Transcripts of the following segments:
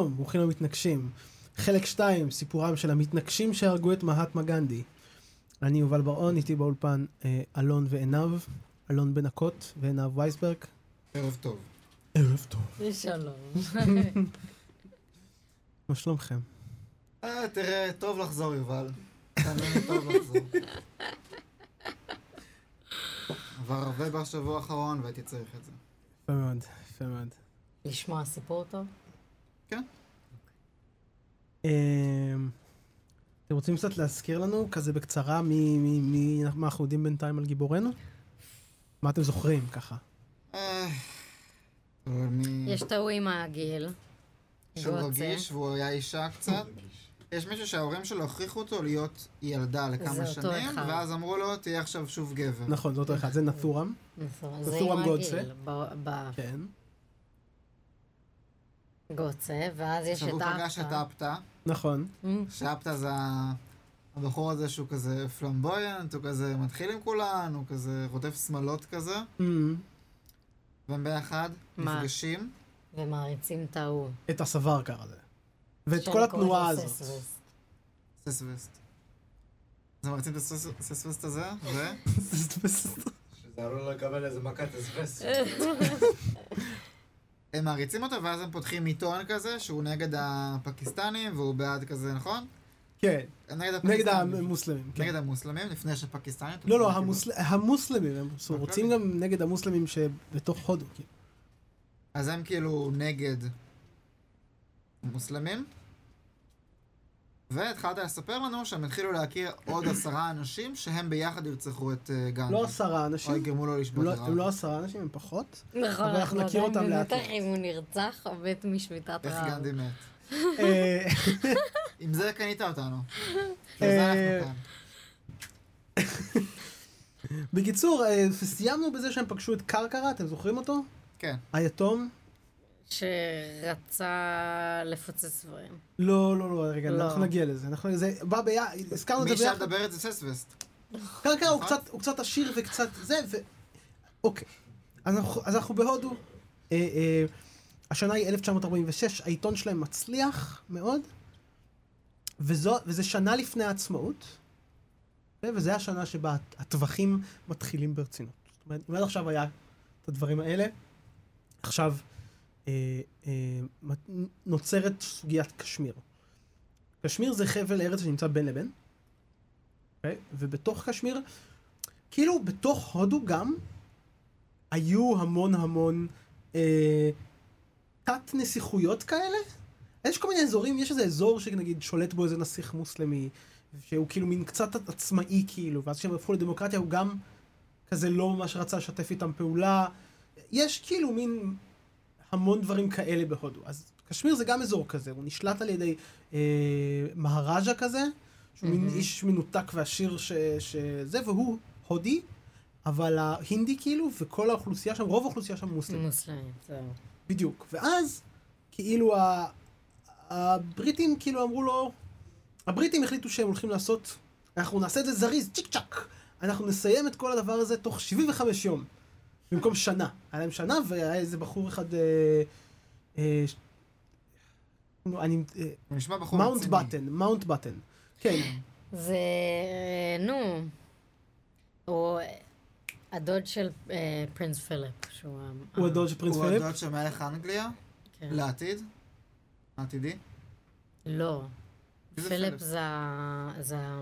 שלום, ברוכים המתנגשים. חלק 2, סיפורם של המתנגשים שהרגו את מהטמה גנדי. אני יובל בר-און, איתי באולפן אה, אלון ועינב, אלון בן הקוט ועינב וייסברג. ערב טוב. ערב טוב. שלום. מה שלומכם? אה, תראה, טוב לחזור, יובל. טוב לחזור. עבר הרבה בשבוע האחרון והייתי צריך את זה. יפה מאוד, יפה מאוד. לשמוע סיפור טוב? כן. אה, אתם רוצים קצת להזכיר לנו, כזה בקצרה, מי, מי, מי, מה אנחנו יודעים בינתיים על גיבורנו? מה אתם זוכרים, ככה? אה. יש את ההוא עם הגיל. שהוא. רגיש והוא היה אישה קצת. יש מישהו שההורים שלו הכריחו אותו להיות ילדה לכמה שנים. ואז אמרו לו, תהיה עכשיו שוב גבר. נכון, זה אותו אחד, זה נתורם. נכון, זה זה תורם עם גוצה. ואז יש עכשיו את הוא פגש את אפטה. אפטה, נכון. שאפטה זה הבחור הזה שהוא כזה פלמבויאנט, הוא כזה מתחיל עם כולן, הוא כזה רודף שמלות כזה, Mm, והם ביחד מה? נפגשים. ומעריצים את ההוא. את הסווארקר הזה. ואת כל התנועה הזאת. ססווסט. ססווסט. אז הם מרצים את הססווסט הזה, ו... שזה עלול לקבל איזה מכת אסבסט. הם מעריצים אותו, ואז הם פותחים עיתון כזה, שהוא נגד הפקיסטנים, והוא בעד כזה, נכון? כן, נגד נגד הפקיסטנים. המוסלמים. כן. נגד המוסלמים, לפני שפקיסטנים. לא, לא, המוסל- המוסלמים, הם. רוצים גם נגד המוסלמים שבתוך הודו. כאילו. אז הם כאילו נגד המוסלמים. והתחלת לספר לנו שהם התחילו להכיר עוד עשרה אנשים שהם ביחד ירצחו את אה, גנדי. לא עשרה או אנשים, יגרמו לו הם לשבות לא- הרעב. הם לא עשרה אנשים, הם פחות. נכון, אבל אנחנו נכיר אותם לאט לאט. אם הוא נרצח או מת משביתת איך רעב. גנדי מת. אה, עם זה קנית אותנו. אה. בקיצור, סיימנו בזה שהם פגשו את קרקרה, אתם זוכרים אותו? כן. היתום? שרצה לפוצץ דברים. לא, לא, לא, רגע, לא. אנחנו נגיע לזה. אנחנו- זה בא ביחד, הזכרנו את מי זה ביחד. שמדבר את זה ססווסט. קרקרה הוא נכון? קצת, הוא קצת עשיר וקצת זה, ו... אוקיי. אז אנחנו, אז אנחנו בהודו. אה, אה, השנה היא 1946, העיתון שלהם מצליח מאוד, וזו, וזה שנה לפני העצמאות, וזה השנה שבה הט- הטווחים מתחילים ברצינות. זאת אומרת, אם עד עכשיו היה את הדברים האלה, עכשיו נוצרת סוגיית קשמיר. קשמיר זה חבל ארץ שנמצא בין לבין, אוקיי? ובתוך קשמיר, כאילו בתוך הודו גם, היו המון המון אה, תת נסיכויות כאלה. יש כל מיני אזורים, יש איזה אזור שנגיד שולט בו איזה נסיך מוסלמי, שהוא כאילו מין קצת עצמאי כאילו, ואז כשהם הפכו לדמוקרטיה הוא גם כזה לא ממש רצה לשתף איתם פעולה. יש כאילו מין המון דברים כאלה בהודו. אז קשמיר זה גם אזור כזה, הוא נשלט על ידי אה, מהראז'ה כזה, שהוא מין מהמם. איש מנותק ועשיר ש- שזה, והוא הודי, אבל ההינדי כאילו, וכל האוכלוסייה שם, רוב האוכלוסייה שם מוסלמים. מוסלמים, זהו. בדיוק. ואז, כאילו, ה- הבריטים כאילו אמרו לו, הבריטים החליטו שהם הולכים לעשות, אנחנו נעשה את זה זריז, צ'יק צ'אק. אנחנו נסיים את כל הדבר הזה תוך 75 יום. במקום שנה. היה להם שנה, והיה איזה בחור אחד, אה, אה, אני, אה, הוא נשמע בחור מאונט רציני. בטן, מאונט בטן. כן, זה, נו, הוא הדוד של אה, Prince פיליפ, שהוא... הוא הדוד של פרינס הוא פיליפ. הדוד של מלך אנגליה, כן. לעתיד. עתידי. לא, פיליפ? זה ה... זה ה...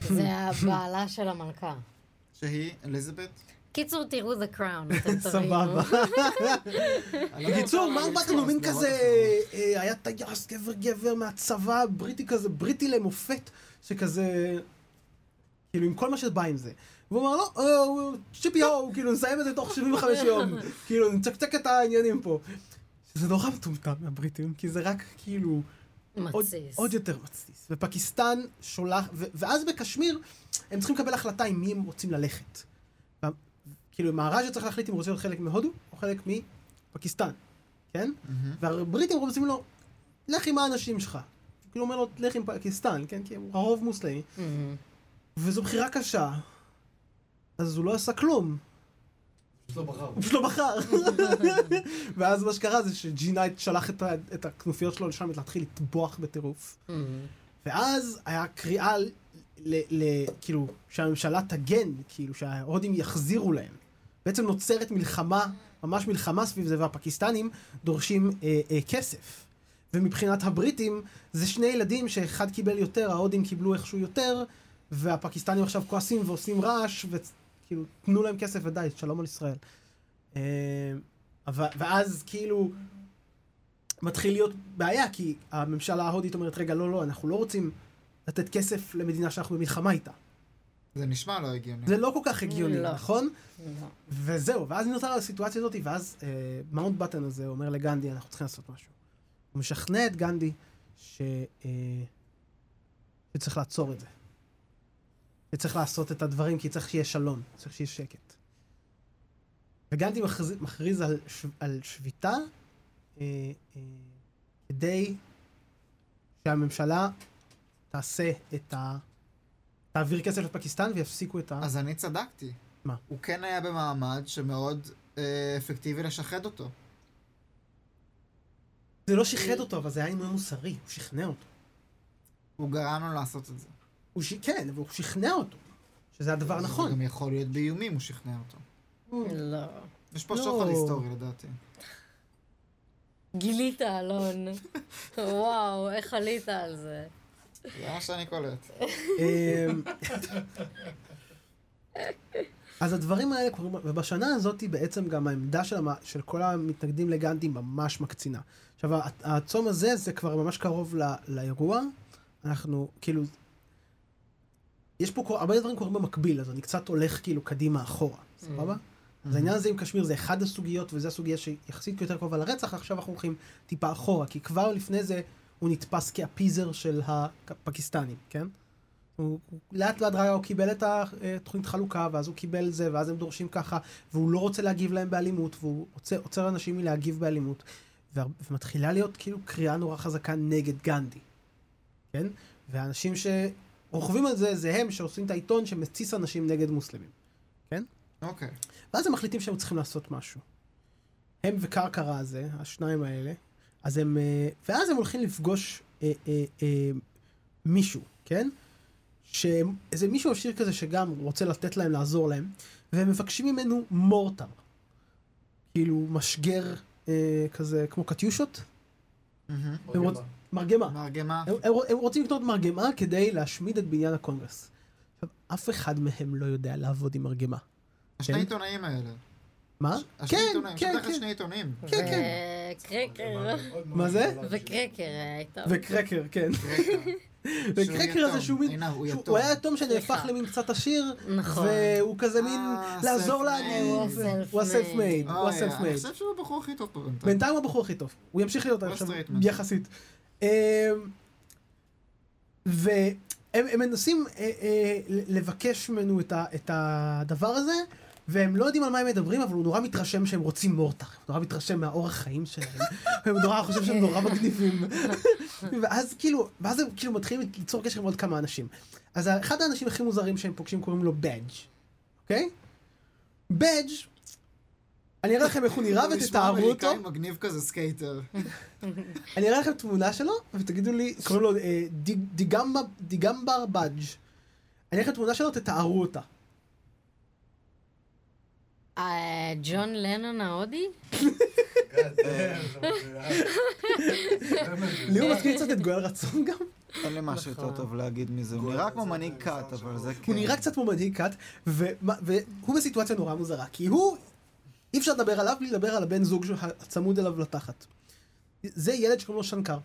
זה הבעלה של המלכה. שהיא אליזבת. קיצור, תראו The Crown, אתם תבינו. סבבה. בקיצור, לא, לא, בטן הוא מין כזה, לא, אה, היה טייס גבר גבר מהצבא, בריטי כזה, בריטי למופת, שכזה, כאילו עם כל מה שבא עם זה. והוא אמר, לא, אה, צ'יפי הו, כאילו נסיים את זה תוך 75 יום, כאילו נצקצק את העניינים פה. שזה נורא מטומטם מהבריטים, כי זה רק כאילו מתסיס. עוד יותר מתסיס. ופקיסטן שולח, ו- ואז בקשמיר הם צריכים לקבל החלטה עם מי הם רוצים ללכת. וה- כאילו מהראז'ה צריך להחליט אם הוא רוצה להיות חלק מהודו או חלק מפקיסטן, כן? מהמם. והבריטים רוצים לו, לך עם האנשים שלך. כאילו אומר לו, לך עם פקיסטן, כן? כי הוא הרוב מוסלמי. מהמם. וזו בחירה קשה. אז הוא לא עשה כלום. פשוט לא בחר. הוא פשוט לא בחר. ואז מה שקרה זה שג'ינה שלח את ה- את הכנופיות שלו לשם להתחיל לטבוח בטירוף. ואז היה קריאה ל- ל- ל- כאילו, שהממשלה תגן, כאילו, שההודים יחזירו להם. בעצם נוצרת מלחמה, ממש מלחמה סביב זה, והפקיסטנים דורשים אה, אה, כסף. ומבחינת הבריטים, זה שני ילדים שאחד קיבל יותר, ההודים קיבלו איכשהו יותר, והפקיסטנים עכשיו כועסים ועושים רעש, וכאילו, תנו להם כסף ודי, שלום על ישראל. אה, אבל- ואז כאילו, מתחיל להיות בעיה, כי הממשלה ההודית אומרת, רגע, לא, לא, אנחנו לא רוצים לתת כסף למדינה שאנחנו במלחמה איתה. זה נשמע לא הגיוני. זה לא כל כך הגיוני, לא. נכון? לא. וזהו, ואז נותר על הסיטואציה הזאת, ואז אה, מאונט בטן הזה אומר לגנדי, אנחנו צריכים לעשות משהו. הוא משכנע את גנדי ש, אה, שצריך לעצור את זה. שצריך לעשות את הדברים, כי צריך שיהיה שלום, צריך שיהיה שקט. וגנדי מכריז, מכריז על, על שביתה אה, אה, כדי שהממשלה תעשה את ה... תעביר כסף לפקיסטן ויפסיקו את ה... אז אני צדקתי. מה? הוא כן היה במעמד שמאוד אה, אפקטיבי לשחד אותו. זה לא שחרר אותו, אבל זה היה עניין מוסרי, הוא שכנע אותו. הוא גרם לו לעשות את זה. הוא ש... כן, אבל הוא שכנע אותו, שזה הדבר זה הנכון. גם יכול להיות באיומים, הוא שכנע אותו. לא. יש פה לא. שוחד היסטורי לדעתי. גילית, אלון. וואו, איך עלית על זה? זה מה שאני קולט. אמ, אז הדברים האלה קורים, ובשנה הזאת בעצם גם העמדה של, המ... של כל המתנגדים לגנדי ממש מקצינה. עכשיו, הצום הזה זה כבר ממש קרוב ל... לאירוע. אנחנו, כאילו, יש פה הרבה דברים קורים במקביל, אז אני קצת הולך כאילו קדימה אחורה, סבבה? אז העניין הזה עם קשמיר זה אחד הסוגיות, וזו הסוגיה שיחסית יותר קרובה לרצח, עכשיו אנחנו הולכים טיפה אחורה, כי כבר לפני זה הוא נתפס כאפיזר של הפקיסטנים, כן? הוא, לאט לאט ראה, הוא קיבל את התוכנית חלוקה, ואז הוא קיבל זה, ואז הם דורשים ככה, והוא לא רוצה להגיב להם באלימות, והוא עוצר, עוצר אנשים מלהגיב באלימות. ומתחילה להיות כאילו קריאה נורא חזקה נגד גנדי, כן? והאנשים שרוכבים על זה, זה הם שעושים את העיתון שמתסיס אנשים נגד מוסלמים. אוקיי. ואז הם מחליטים שהם צריכים לעשות משהו. הם וקרקרה הזה, השניים האלה, אז הם... אה, ואז הם הולכים לפגוש אה, אה, אה, מישהו, כן? שאיזה מישהו עשיר כזה שגם רוצה לתת להם, לעזור להם, והם מבקשים ממנו מורטר. כאילו משגר אה, כזה, כמו קטיושות. הם רוצ- מרגמה. מרגמה. הם, הם, הם רוצים לקנות מרגמה כדי להשמיד את בניין הקונגרס. אף אחד מהם לא יודע לעבוד עם מרגמה. השני כן. עיתונאים האלה. מה? כן, עיתונאים. כן, יש לך כן. שני עיתונאים. כן, כן. וקרקר. מה זה? וקרקר היה איתם. וקרקר, כן. וקרקר הזה שהוא מין... הוא היה יתום שנהפך. למין קצת עשיר, נכון. והוא כזה מין אה, לעזור self-made. לעניים. הוא. הסלף מייד, הוא הסלף אני מייד. חושב שהוא הבחור הכי טוב פה בינתיים. בינתיים הוא הבחור הכי טוב. הוא ימשיך להיות עכשיו. יחסית. אמ, והם הם מנסים אה, אה, לבקש ממנו את הדבר הזה, והם לא יודעים על מה הם מדברים, אבל הוא נורא מתרשם שהם רוצים מורטר. הוא נורא מתרשם מהאורח חיים שלהם. הוא נורא חושב שהם נורא מגניבים. ואז כאילו, ואז הם כאילו מתחילים ליצור קשר עם עוד כמה אנשים. אז אחד האנשים הכי מוזרים שהם פוגשים קוראים לו בדג', אוקיי? בדג', אני אראה לכם איך הוא נראה הוא נשמע ותתארו אותו. אמריקאי מגניב כזה סקייטר. אני אראה לכם תמונה שלו, ותגידו לי, קוראים לו אה, דיגמבר בדג'. אני אראה לכם תמונה שלו, תתארו אותה. אה, ג'ון לנון ההודי? לי הוא מזכיר קצת את גואל רצון גם. אין לי משהו יותר טוב להגיד מזה. הוא נראה כמו מנהיג קאט, אבל זה כן. הוא נראה קצת כמו מנהיג כת, ומה- והוא בסיטואציה נורא מוזרה, כי הוא, אי אפשר לדבר עליו בלי לדבר על הבן זוג הצמוד אליו לתחת. זה ילד שקוראים לו שנקר.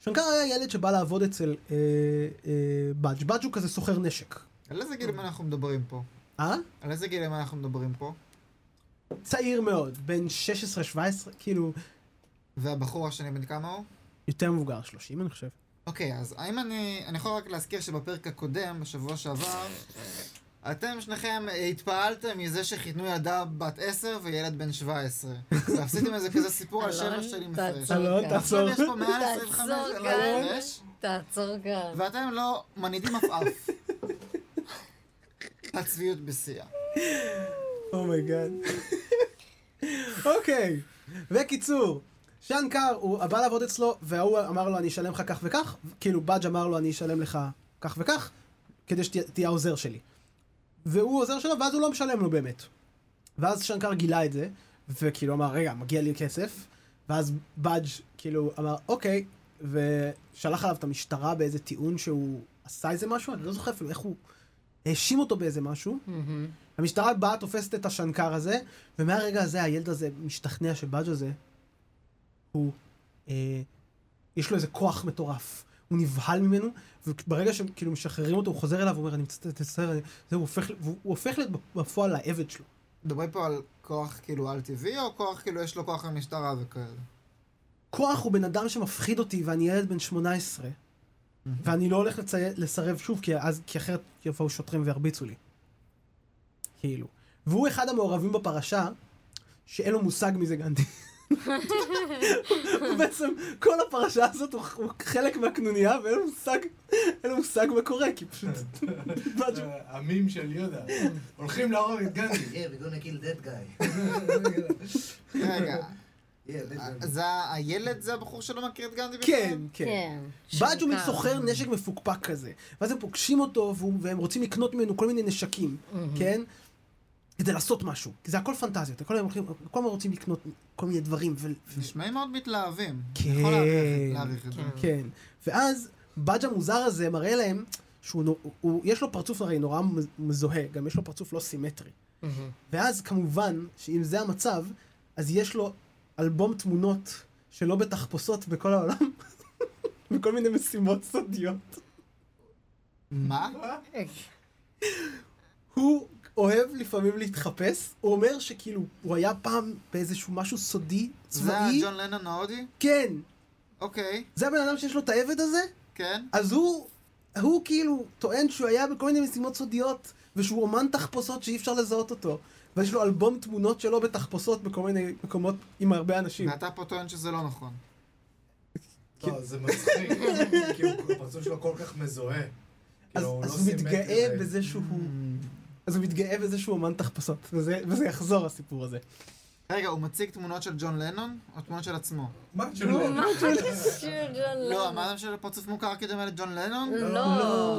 שנקר היה ילד שבא לעבוד אצל אה, אה, בדג'. בדג' הוא כזה סוחר נשק. על איזה גילים אנחנו מדברים פה? אה? על איזה גילים אנחנו מדברים פה? צעיר מאוד, בן 16-17, כאילו, והבחור השני בן כמה הוא? יותר מבוגר, 30 אני חושב. אוקיי, אז האם אני... אני יכול רק להזכיר שבפרק הקודם, בשבוע שעבר, אתם שניכם התפעלתם מזה שחיתנו ילדה בת 10 וילד בן 17. ועשיתם איזה כזה סיפור על שבע שנים הפרש. אלון. תעצור. עכשיו יש פה מעל תעצור 25 כאן. שנה הפרש, תעצור כאן. ואתם לא מנידים עפעף. הצביעות בשיאה. oh my god. אוקיי. וקיצור, שנקר, הוא בא לעבוד אצלו, וההוא אמר לו, אני אשלם לך כך וכך, כאילו בדג' אמר לו, אני אשלם לך כך וכך, כדי שתהיה העוזר שלי. והוא עוזר שלו, ואז הוא לא משלם לו באמת. ואז שנקר גילה את זה, וכאילו אמר, רגע, מגיע לי כסף, ואז בדג' כאילו אמר, אוקיי, ושלח עליו את המשטרה באיזה טיעון שהוא עשה איזה משהו, אני לא זוכר אפילו איך הוא האשים אותו באיזה משהו. מהמם. המשטרה באה, תופסת את השנקר הזה, ומהרגע הזה הילד הזה משתכנע שבאג' הזה, הוא, אה, יש לו איזה כוח מטורף. הוא נבהל ממנו, וברגע שכאילו משחררים אותו, הוא חוזר אליו אני מצטער, מצטער, אני-" זה, הוא הופך, הוא להיות בפועל לעבד שלו. מדברים פה על כוח כאילו על טבעי, או כוח כאילו יש לו כוח למשטרה וכאלה? כוח הוא בן אדם שמפחיד אותי, ואני ילד בן 18, ואני לא הולך לצי... לסרב שוב, כי, אז, כי אחרת יבואו שוטרים וירביצו לי. כאילו. והוא אחד המעורבים בפרשה, שאין לו מושג מי זה גנדי. הוא בעצם, כל הפרשה הזאת הוא, חלק מהקנוניה, ואין לו מושג, אין לו מושג מה קורה, כי פשוט... המים של יהודה. הולכים להרוג את גנדי. Yeah, we're gonna kill that guy. רגע. זה הילד זה הבחור שלא מכיר את גנדי בכלל? כן, כן. כן. הוא שנקר. סוחר נשק מפוקפק כזה. ואז הם פוגשים אותו, והם רוצים לקנות ממנו כל מיני נשקים, כן? כדי לעשות משהו. כי זה הכל פנטזיות. כל הזמן הולכים, כל הזמן רוצים לקנות כל מיני דברים. ו... נשמעים מאוד מתלהבים. כן. אני יכול להעריך- להעריך את זה. כן. כן. ואז בג' המוזר הזה מראה להם שהוא, נו- הוא, יש לו פרצוף הרי נורא מז- מזוהה, גם יש לו פרצוף לא סימטרי. ואז כמובן, שאם זה המצב, אז יש לו אלבום תמונות שלא בתחפושות בכל העולם, וכל מיני משימות סודיות. מה? אוהב לפעמים להתחפש, הוא אומר שכאילו, הוא היה פעם באיזשהו משהו סודי, זה צבאי, ג'ון לנון ההודי? כן, אוקיי, זה הבן אדם שיש לו את העבד הזה, כן. אז הוא, הוא כאילו טוען שהוא היה בכל מיני משימות סודיות, ושהוא אומן תחפושות שאי אפשר לזהות אותו. ויש לו אלבום תמונות שלו בתחפושות בכל מיני מקומות עם הרבה אנשים. ואתה פה טוען שזה לא נכון. לא, זה מצחיק. כי הוא- הפרצוף שלו כל כך מזוהה. אז, כאילו, הוא לא מתגאה בזה שהוא... אז הוא מתגאה בזה שהוא אומן תחפושות, וזה, וזה יחזור הסיפור הזה. רגע, הוא מציג תמונות של ג'ון לנון, או תמונות של עצמו? מה לא, שלא? מה קשור ג'ון לא, לנון? אמרתם שלפרצוף מוכר כדומה לג'ון לנון? לא,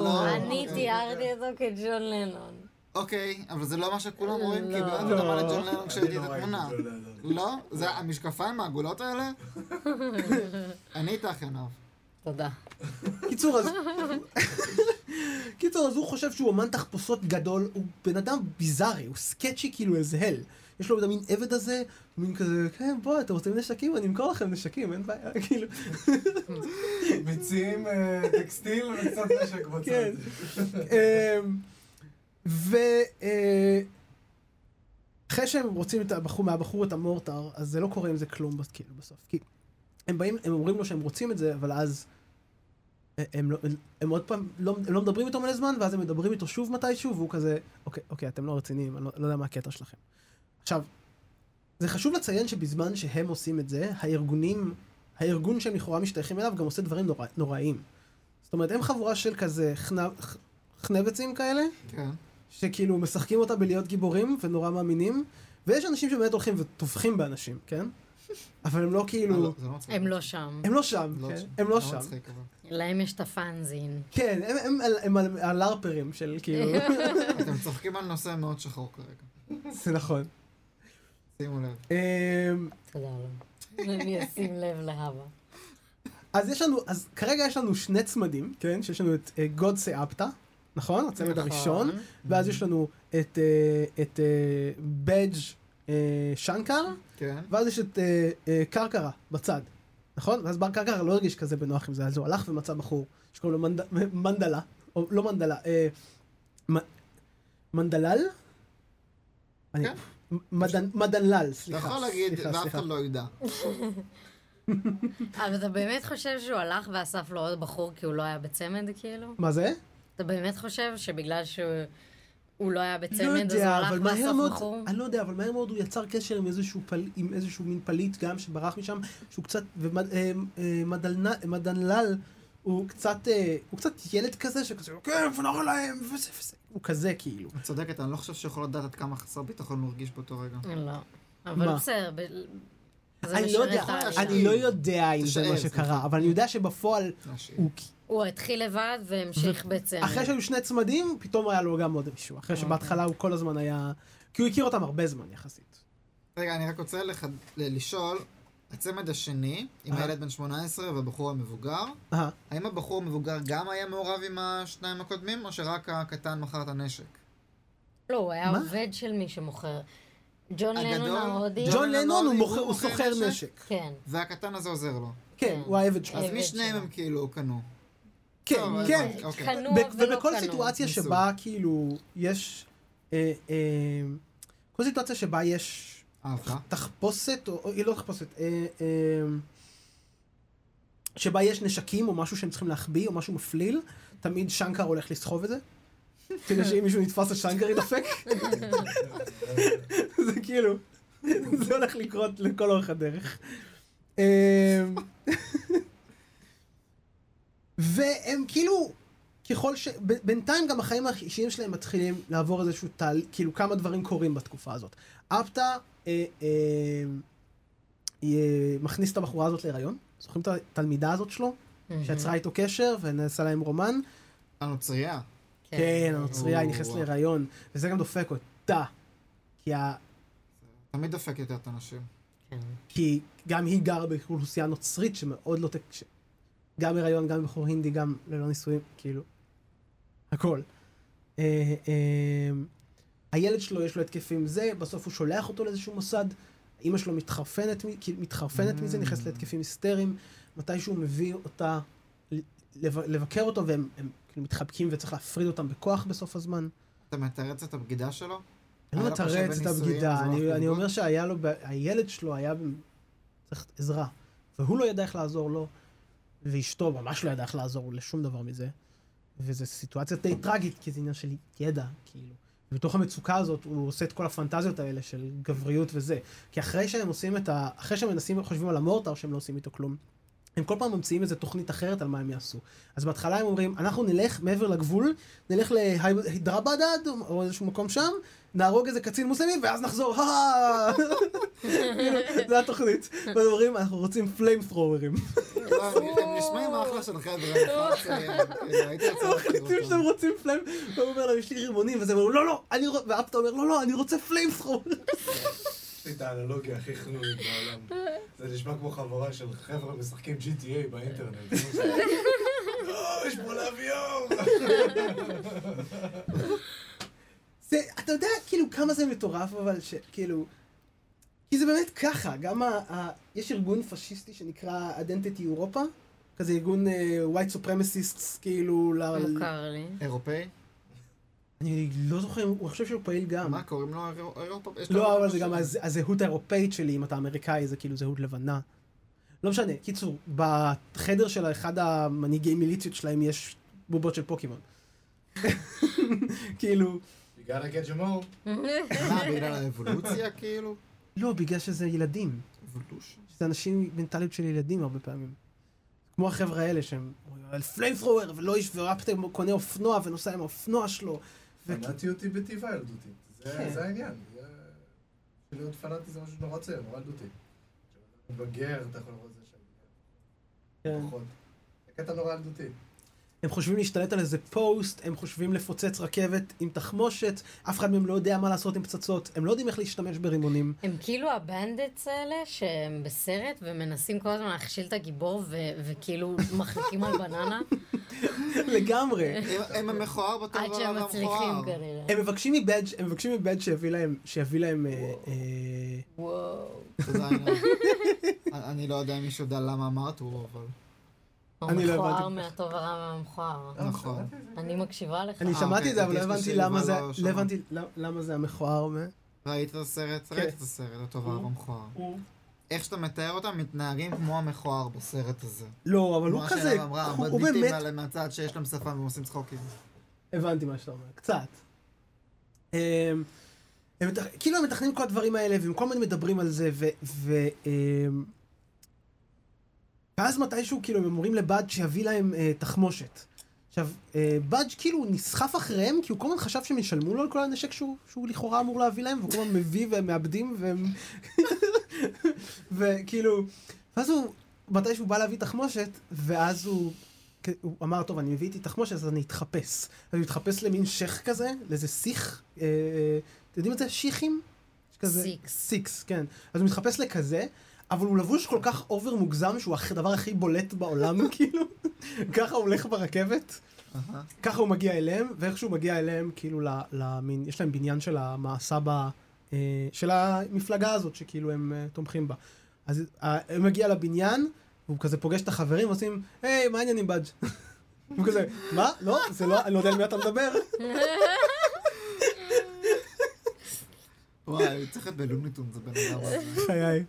לא. אני אוקיי. תיארתי אותו כג'ון לנון. אוקיי, אבל זה לא מה שכולם רואים, כי לא. באמת אתה דומה לא. לג'ון לנון כשראיתי את אני לא התמונה. ג'ון לנון. לא? זה המשקפיים העגולות האלה? אני איתך, עינב. תודה. קיצור, אז... קיצור, אז הוא חושב שהוא אומן תחפושות גדול, הוא בן אדם ביזארי, הוא סקצ'י כאילו איזה הל. יש לו את המין עבד הזה, מין כזה, כן, בוא, אתם רוצים נשקים? אני אמכור לכם נשקים, אין בעיה, כאילו. מציעים אה, טקסטיל וקצת נשק בצד. כן. אמ, ו... אה, שהם רוצים את הבחור, מהבחור את המורטר, אז זה לא קורה עם זה כלום כאילו בסוף. כי הם באים, הם אומרים לו שהם רוצים את זה, אבל אז הם, לא, הם עוד פעם, לא, הם לא מדברים איתו מלא זמן, ואז הם מדברים איתו שוב מתישהו, והוא כזה, אוקיי, אוקיי, אתם לא רציניים, אני לא, לא יודע מה הקטע שלכם. עכשיו, זה חשוב לציין שבזמן שהם עושים את זה, הארגונים, הארגון שהם לכאורה משתייכים אליו גם עושה דברים נורא, נוראיים. זאת אומרת, הם חבורה של כזה חנב, ח- חנבצים כאלה, כן. שכאילו משחקים אותה בלהיות גיבורים ונורא מאמינים, ויש אנשים שבאמת הולכים וטובחים באנשים, כן? אבל הם לא אה, כאילו... לא, זה לא מצחיק. הם לא שם. הם לא שם, לא כן? שם. הם לא שם. להם יש את הפאנזין. כן, הם- הלארפרים של כאילו... אתם צוחקים על נושא מאוד שחור כרגע. זה נכון. שימו לב. אמ, תודה לו. אני אשים לב להבא. אז יש לנו, אז כרגע יש לנו שני צמדים, כן? שיש לנו את גוד סאפטה, נכון? הצמד נכון. הראשון. ואז יש לנו את, אה, אה, שנקר, כן. ואז יש את אה, אה, קרקרה בצד, נכון? ואז בר קרקרה לא הרגיש כזה בנוח עם זה, אז הוא הלך ומצא בחור שקוראים לו מנד... מנדלה, או לא מנדלה, אה, מ... מנדלל? כן. מדנלל, אתה סליחה. יכול להגיד, סליחה, ואף סליחה. אחד לא ידע. אבל אתה באמת חושב שהוא הלך ואסף לו עוד בחור כי הוא לא היה בצמד, כאילו? מה זה? אתה באמת חושב שבגלל שהוא הוא לא היה לא בצמד, אז הוא יודע, הלך מאוד, בחור? אני לא יודע, אבל מהר מאוד הוא יצר קשר עם איזשהו, פל, עם איזשהו מין פליט גם שברח משם, שהוא קצת, ומדנלל הוא קצת, אה, הוא קצת ילד כזה שכזה, כן, ונראה להם, וזה וזה, הוא כזה כאילו. את צודקת, אני לא חושב שיכול לדעת עד כמה חסר ביטחון הוא הרגיש באותו רגע. לא. אבל? בסדר, אני לא יודע, אני לא יודע אם זה מה. שקרה, אבל אני יודע שבפועל. הוא הוא התחיל לבד והמשיך בעצם. אחרי שהיו שני צמדים, פתאום היה לו גם עוד מישהו. אחרי שבהתחלה הוא כל הזמן היה... כי הוא הכיר אותם הרבה זמן יחסית. רגע, אני רק רוצה לחד... ל- לשאול, הצמד השני, עם אה. הילד בן 18 והבחור המבוגר, אה, האם הבחור המבוגר גם היה מעורב עם השניים הקודמים, או שרק הקטן מכר את הנשק? לא, הוא היה מה? עובד של מי שמוכר. ג'ון? לנון ההודי. ג'ון לנון הוא מוכר- הוא סוחר נשק? כן. והקטן הזה עוזר לו. כן, הוא העבד שלו. אז משניהם שלו. הם כאילו קנו. כן, טוב, כן. אוקיי. ולא ובכל. סיטואציה ניסו. שבה כאילו יש... אה, אה, כל סיטואציה שבה יש אהבה. תחפושת, או היא לא תחפושת, אה, אה, שבה יש נשקים או משהו שהם צריכים להחביא או משהו מפליל, תמיד שנקר הולך לסחוב את זה. כדי שאם מישהו נתפס השנקר ידפק. זה כאילו, זה הולך לקרות לכל אורך הדרך. אה, והם כאילו, ככל ש... ב- בינתיים גם החיים האישיים שלהם מתחילים לעבור איזשהו תהליך, כאילו כמה דברים קורים בתקופה הזאת. אפטה אה, אה, אה, מכניס את הבחורה הזאת להיריון. זוכרים את התלמידה הזאת שלו? מהמם. שיצרה איתו קשר ונעשה להם רומן? הנוצרייה. כן, הנוצרייה, היא נכנסת. להיריון. וזה גם דופק אותה. כי, ה... תמיד דופק יותר את האנשים. כן. כי גם היא גרה באוכלוסייה נוצרית שמאוד לא... ש... גם הריון, גם בחור הינדי, גם ללא נישואים, כאילו. הכל. אה, אה, הילד שלו יש לו התקפים זה, בסוף הוא שולח אותו לאיזשהו מוסד, אימא שלו מתחרפנת, כאילו, מתחרפנת מזה, נכנסת להתקפים היסטריים, מתישהו מביא אותה לבקר אותו, והם הם, כאילו מתחבקים וצריך להפריד אותם בכוח בסוף הזמן. אתה מתרץ את הבגידה שלו? אני לא מתרץ את הבגידה, אני, אני? אומר שהיה לו, הילד שלו היה צריך עזרה, והוא לא ידע איך לעזור לו, ואשתו ממש לא ידעה איך לעזור לשום דבר מזה, וזו סיטואציה די טראגית, כי זה עניין של ידע, כאילו. ובתוך המצוקה הזאת הוא עושה את כל הפנטזיות האלה של גבריות וזה. כי אחרי שהם עושים את ה... אחרי שהם מנסים, חושבים על המורטר שהם לא עושים איתו כלום, הם כל פעם ממציאים איזה תוכנית אחרת על מה הם יעשו. אז בהתחלה הם אומרים, אנחנו נלך מעבר לגבול, נלך להידרבדד, או איזשהו מקום שם, נהרוג איזה קצין מוסלמי, ואז נחזור. כאילו, זה התוכנית. והם אומרים, אנחנו רוצים פליים. לא, הם נשמעים אחלה של חבר'ה. כאילו, מחליטים. שאתם רוצים פליים, והוא אומר להם, יש לי רימונים, וזה אומר, לא, לא, ואפטה אומר, לא, לא, אני רוצה פליים. יש לי את האנלוגיה הכי חנונית בעולם. זה נשמע כמו חבורה של חבר'ה משחקים GTA באינטרנט. לא, יש פה אור! זה, אתה יודע כאילו כמה זה מטורף, אבל שכאילו... כי זה באמת ככה, גם ה, ה, יש ארגון פשיסטי שנקרא Identity Europa, כזה ארגון uh, white supremacists, כאילו, ל... מוכר לי. אירופאי? אני לא זוכר, הוא חושב שהוא פעיל גם. מה קוראים לו אירו- אירופה? לא, אבל זה גם הזהות האירופאית שלי, אם אתה אמריקאי, זה כאילו זהות לבנה. לא משנה, קיצור, בחדר של אחד המנהיגי מיליציות שלהם יש בובות של פוקימון. כאילו, You gotta get your more. מה, בגלל האבולוציה כאילו? לא, בגלל שזה ילדים. אבולושן? שזה אנשים מנטליות של ילדים הרבה פעמים. כמו החבר'ה האלה שהם על flamethrower ולא איש וראפטר קונה אופנוע ונוסע עם האופנוע שלו. פנאטיות היא בטבעה ילדותית. זה- כן. זה העניין. להיות פנאטי זה משהו נורא צעיר, נורא ילדותי. כשאתה בגר, אתה יכול לראות את זה כן. שם. פחות. זה קטע נורא ילדותי. הם חושבים להשתלט על איזה פוסט, הם חושבים לפוצץ רכבת עם תחמושת, אף אחד מהם לא יודע מה לעשות עם פצצות, הם לא יודעים איך להשתמש ברימונים. הם כאילו ה bandits האלה שהם בסרט ומנסים כל הזמן להכשיל את הגיבור ו- וכאילו מחליקים על בננה לגמרי. הם- המכוער בתור עד שהם מצליחים. כנראה. הם מבקשים מבדג', הם מבקשים מבדג' שיביא להם, שיביא להם, אה, אה, וואו. העניין. אני לא יודע אם מישהו יודע למה אמרת הוא, אבל... אני לא המכוער הבנתי. מהטוב הרע מהמכוער. נכון. אני מקשיבה לך. אני אה, שמעתי אוקיי, את זה, אבל לא הבנתי שיובל למה זה, לא לא. הבנתי למה זה המכוער. מ- ראית את הסרט? כן. ראית את הסרט, הטוב הוא- והמכוער. איך שאתה מתאר אותם, מתנהגים כמו המכוער בסרט הזה. לא, אבל הוא כזה, הוא באמת, האלה מהצד שיש להם שפה והם עושים צחוקים. הבנתי מה שאתה אומר, קצת. אמ, הם כאילו הם מתכננים כל הדברים האלה, והם כל הזמן מדברים על זה, ו... ואז מתישהו, כאילו, הם אומרים לבד שיביא להם אה, תחמושת. עכשיו, אה, בדג' כאילו נסחף אחריהם, כי הוא כל הזמן חשב שהם ישלמו לו על כל הנשק שהוא, שהוא לכאורה אמור להביא להם, והוא כל הזמן מביא והם מאבדים, והם... וכאילו, ואז הוא, מתי שהוא בא להביא תחמושת, ואז הוא, כ- הוא אמר, טוב, אני מביא איתי תחמושת, אז אני אתחפש. אז הוא התחפש למין שייח כזה, לאיזה סיח, אה, אה, אתם יודעים את זה? שיחים? כזה, Sikhs. Sikhs, כן. אז הוא מתחפש לכזה, אבל הוא לבוש כל כך over מוגזם, שהוא הדבר הכי בולט בעולם, כאילו. ככה הוא הולך ברכבת. אהה. ככה הוא מגיע אליהם, ואיך שהוא מגיע אליהם, כאילו, ל- למין, יש להם בניין של המהסבהא, אה, של המפלגה הזאת, שכאילו הם אה, תומכים בה. אז אה, הוא מגיע לבניין, והוא כזה פוגש את החברים, ועושים, היי, מה העניינים בדג'? הוא כזה, מה? לא, זה לא, אני לא יודע על מי אתה מדבר. וואי, צריך להיות בלוניטון, זה בן אדם. חיי.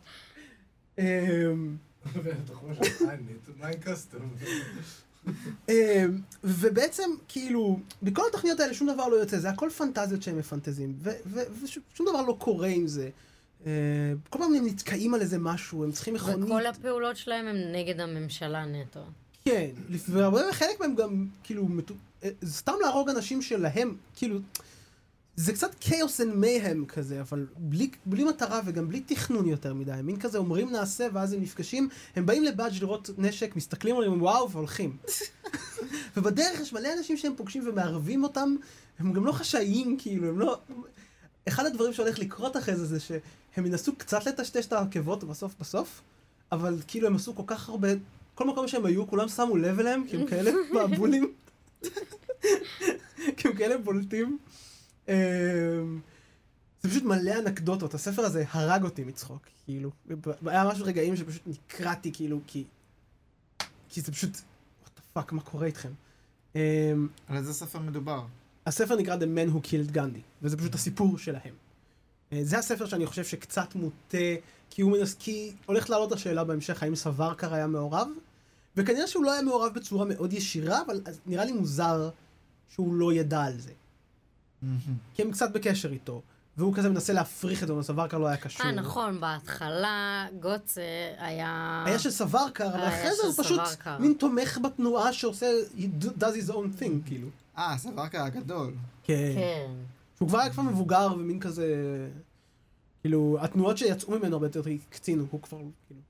ובעצם, כאילו, בכל התוכניות האלה שום דבר לא יוצא, זה הכל פנטזיות שהם מפנטזים, ושום דבר לא קורה עם זה. אה, כל פעם הם נתקעים על איזה משהו, הם צריכים מכונית. וכל הפעולות שלהם הם נגד הממשלה נטו. כן, והרבה חלק מהם גם, כאילו, אה, סתם להרוג אנשים שלהם, כאילו, זה קצת כאוס אנד מייהם כזה, אבל בלי, בלי מטרה וגם בלי תכנון יותר מדי. מין כזה אומרים נעשה, ואז הם נפגשים, הם באים לבאג' לראות נשק, מסתכלים עליהם, וואו, והולכים. ובדרך יש מלא אנשים שהם פוגשים ומערבים אותם, הם גם לא חשאיים, כאילו, הם לא... אחד הדברים שהולך לקרות אחרי זה, זה שהם ינסו קצת לטשטש את העקבות בסוף בסוף, אבל כאילו הם עשו כל כך הרבה, כל מקום שהם היו, כולם שמו לב אליהם, כי הם כאלה מבולים. כי הם כאלה בולטים. אמ, זה פשוט מלא אנקדוטות, הספר הזה הרג אותי מצחוק, כאילו. היה ממש רגעים שפשוט נקרעתי, כאילו, כי... כי זה פשוט... what the fuck, מה קורה איתכם? אמ, על איזה ספר מדובר? הספר נקרא The Man Who Killed Gandhi, וזה פשוט הסיפור שלהם. אה, זה הספר שאני חושב שקצת מוטה, כי הוא מנס... כי הולכת לעלות השאלה בהמשך, האם סווארקר היה מעורב? וכנראה שהוא לא היה מעורב בצורה מאוד ישירה, אבל נראה לי מוזר שהוא לא ידע על זה. כי הם קצת בקשר איתו, והוא כזה מנסה להפריך את זה, אבל סווארקר לא היה קשור. אה, נכון, בהתחלה גוטזה היה... היה של סווארקר, אבל היה אחרי זה הוא פשוט. מין תומך בתנועה שעושה, does his own thing, כאילו. אה, סווארקר הגדול. כן. כן. שהוא כבר היה כבר מבוגר ומין כזה... כאילו, התנועות שיצאו ממנו הרבה יותר הקצינו, הוא כבר, כאילו...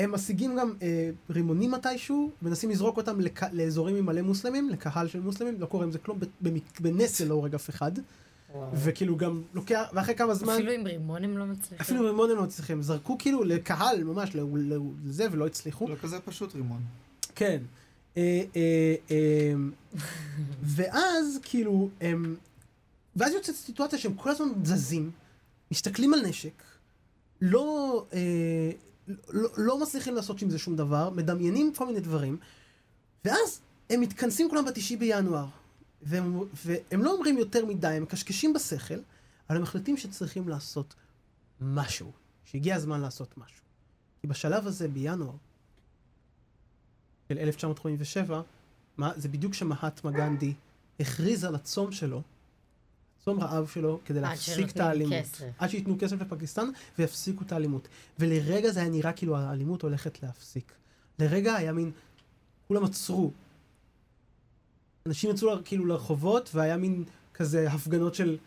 הם משיגים גם אה, רימונים מתישהו, מנסים לזרוק אותם לק... לאזורים עם מלא מוסלמים, לקהל של מוסלמים, לא קורה עם זה כלום, במק... בנס זה לא הורג אף אחד, וואו. וכאילו גם לוקח, ואחרי כמה זמן, אפילו עם רימון הם לא מצליחים. אפילו רימון הם לא מצליחים, זרקו כאילו לקהל ממש, ל- ל- לזה, ולא הצליחו. לא כזה פשוט רימון. כן. אה, אה, אה, ואז כאילו הם... ואז יוצאת סיטואציה שהם כל הזמן זזים, מסתכלים על נשק, לא, אה, לא, לא מצליחים לעשות עם זה שום דבר, מדמיינים כל מיני דברים, ואז הם מתכנסים כולם בתשעי בינואר, והם, והם לא אומרים יותר מדי, הם מקשקשים בשכל, אבל הם מחליטים שצריכים לעשות משהו, שהגיע הזמן לעשות משהו. כי בשלב הזה, בינואר, של 1987, מה, זה בדיוק כשמהטמה גנדי הכריז על הצום שלו, צום רעב שלו, כדי להפסיק את האלימות. כסף. עד שייתנו כסף לפקיסטן ויפסיקו את האלימות. ולרגע זה היה נראה כאילו האלימות הולכת להפסיק. לרגע היה מין, כולם עצרו. אנשים יצאו כאילו לרחובות, והיה מין כזה הפגנות של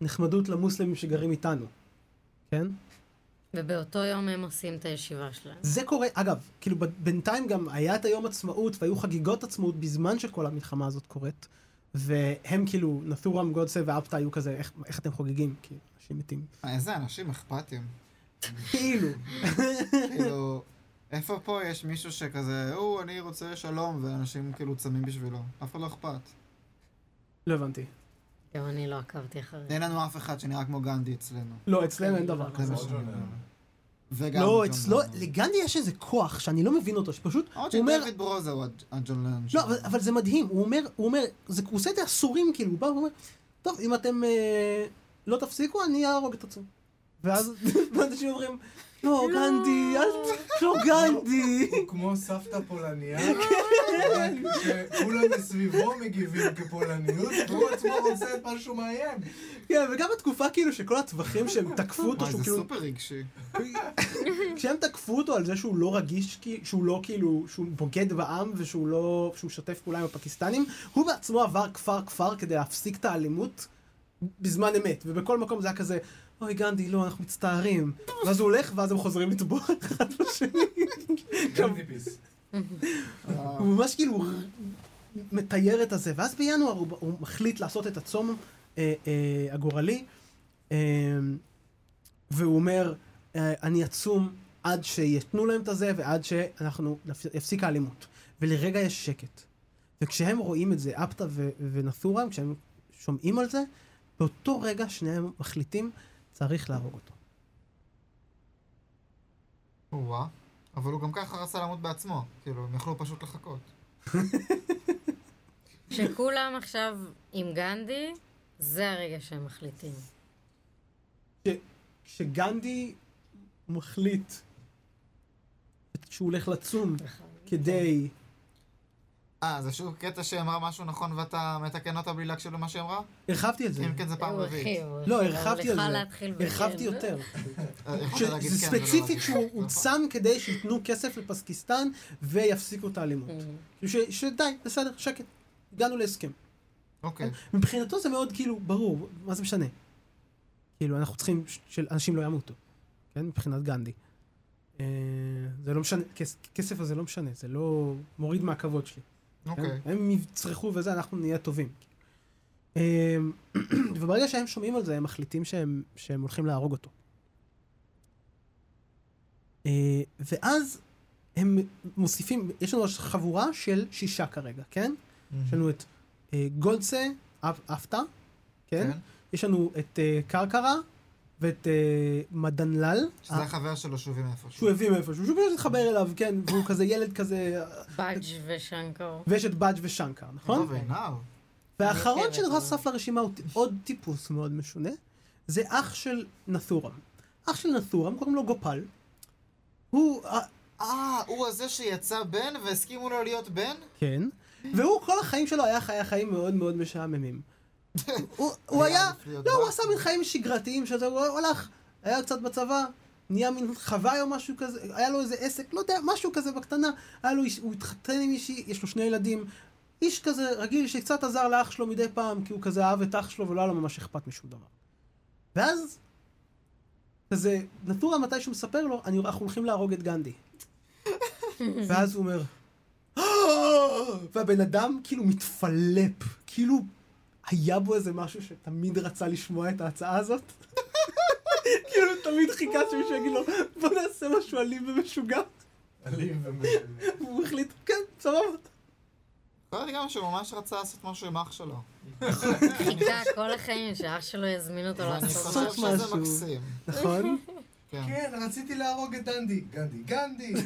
נחמדות למוסלמים שגרים איתנו. כן? ובאותו יום הם עושים את הישיבה שלהם. זה קורה, אגב, כאילו בינתיים גם היה את היום עצמאות והיו חגיגות עצמאות בזמן שכל המלחמה הזאת קורית. והם כאילו, נת'ורם גודסה ואפטה היו כזה, איך, איך אתם חוגגים? כי אנשים מתים. אה, איזה אנשים אכפתיים. כאילו. כאילו, איפה פה יש מישהו שכזה, או, אני רוצה שלום, ואנשים כאילו צמים בשבילו. אף אחד לא אכפת. לא הבנתי. גם אני לא עקבתי אחרי זה. אין לנו אף אחד שנראה כמו גנדי אצלנו. לא, אצלנו אין דבר זה כזה. וגם לא, אצלו, לנון. לגנדי יש איזה כוח שאני לא מבין אותו, שפשוט, עוד הוא אומר, שדויד ברוזה הוא הג'- הג'ון לנון לא, שלו. אבל, אבל זה מדהים, הוא אומר, הוא אומר, זה, הוא עושה את זה עשורים, כאילו, הוא בא ואומר, טוב, אם אתם אה, לא תפסיקו, אני אהרוג את עצמי. ואז, ואנשים אומרים, לא, גנדי, אל ת... לא, גנדי. הוא כמו סבתא פולניה, שכולם מסביבו מגיבים כפולניות, והוא עצמו רוצה את משהו מאיים. כן, וגם בתקופה כאילו שכל הטווחים שהם תקפו אותו, שהוא זה כאילו... סופר רגשי. כשהם תקפו אותו על זה שהוא לא רגיש, כי- שהוא לא כאילו, שהוא בוגד בעם ושהוא לא, שהוא משתף פעולה עם הפקיסטנים, הוא בעצמו עבר כפר כפר כדי להפסיק את האלימות בזמן אמת, ובכל מקום זה היה כזה, אוי גנדי, לא, אנחנו מצטערים. ואז הוא הולך, ואז הם חוזרים לטבוע אחד בשני. גנדי פיס. הוא ממש כאילו מתייר את הזה, ואז בינואר הוא, הוא מחליט לעשות את הצום אה, אה, הגורלי, אה, והוא אומר, אה, אני אצום עד שיתנו להם את הזה ועד שאנחנו, יפסיק האלימות. ולרגע יש שקט. וכשהם רואים את זה, אפטה ו- כשהם שומעים על זה, באותו רגע שניהם מחליטים, צריך להרוג אותו. וואה. אבל הוא גם ככה רצה למות בעצמו. כאילו, הם יכלו פשוט לחכות. שכולם עכשיו עם גנדי, זה הרגע שהם מחליטים. כשגנדי מחליט שהוא הולך לצום כדי... אה, זה שוב קטע שאמרה משהו נכון ואתה מתקן אותה בלי להקשיב למה שהיא אמרה? הרחבתי את זה. אם כן, זה פעם רביעית. לא, הרחבתי על זה. הרחבתי יותר. אה, להגיד כן, ולא ספציפית שהוא כן, הוא נכון. צם כדי שייתנו כסף לפסקיסטן ויפסיקו את האלימות. Mm. ש- שדי, בסדר, שקט. הגענו להסכם. אוקיי. מבחינתו זה מאוד כאילו ברור, מה זה משנה? כאילו, אנחנו צריכים שאנשים לא ימותו, כן? מבחינת גנדי. אה, זה לא משנה, כס- כסף הזה לא משנה, זה לא מוריד מהכבוד שלי. כן? אוקיי. הם יצרכו וזה, אנחנו נהיה טובים. אה, וברגע שהם שומעים על זה, הם מחליטים שהם, שהם הולכים להרוג אותו. אה, ואז הם מוסיפים, יש לנו חבורה של שישה כרגע, כן? יש לנו את אה, גולדסה, אפ- אפטה, כן? כן. יש לנו את אה, קרקרה ואת אה, מדנלל. שזה אה, החבר שלו שובים איפשהו. שהוא הביא מאיפשהו, שהוא פשוט התחבר אליו, כן, והוא כזה ילד כזה, בדג' ושנקו. ויש את בדג' ושנקר, נכון? והאחרון אני שנוסף לרשימה הוא עוד טיפוס מאוד משונה, זה אח של נחורם. אח של נחורם, קוראים לו גופל. הוא, אה, אה, הוא הזה שיצא בן והסכימו לו להיות בן? כן, והוא כל החיים שלו היה חיה חיים מאוד מאוד משעממים. הוא- היה, לא, הוא. עשה מין חיים שגרתיים, שזה, הוא הלך, היה קצת בצבא, נהיה מין חוואי או משהו כזה, היה לו איזה עסק, לא יודע, משהו כזה בקטנה, היה לו, הוא התחתן עם מישהי, יש לו שני ילדים, איש כזה רגיל שקצת עזר לאח שלו מדי פעם, כי הוא כזה אהב את אח שלו ולא היה לו ממש אכפת משום דבר. ואז, כזה, נטורה מתי שהוא מספר לו, אני, אנחנו הולכים להרוג את גנדי. ואז הוא אומר, "אה!" והבן אדם כאילו מתפלפ, כאילו היה בו איזה משהו שתמיד רצה לשמוע את ההצעה הזאת. כאילו הוא תמיד חיכה שמישהו יגיד לו, בוא נעשה משהו אלים ומשוגע. אלים ומשנה. והוא החליט, כן, סבבה. להיות גם שהוא ממש רצה לעשות משהו עם אח שלו. חיכה כל החיים שאח שלו יזמין אותו אני לעשות חושב לעשות משהו. שזה משהו. מקסים. נכון? כן. כן, רציתי להרוג את דנדי. גנדי, גנדי!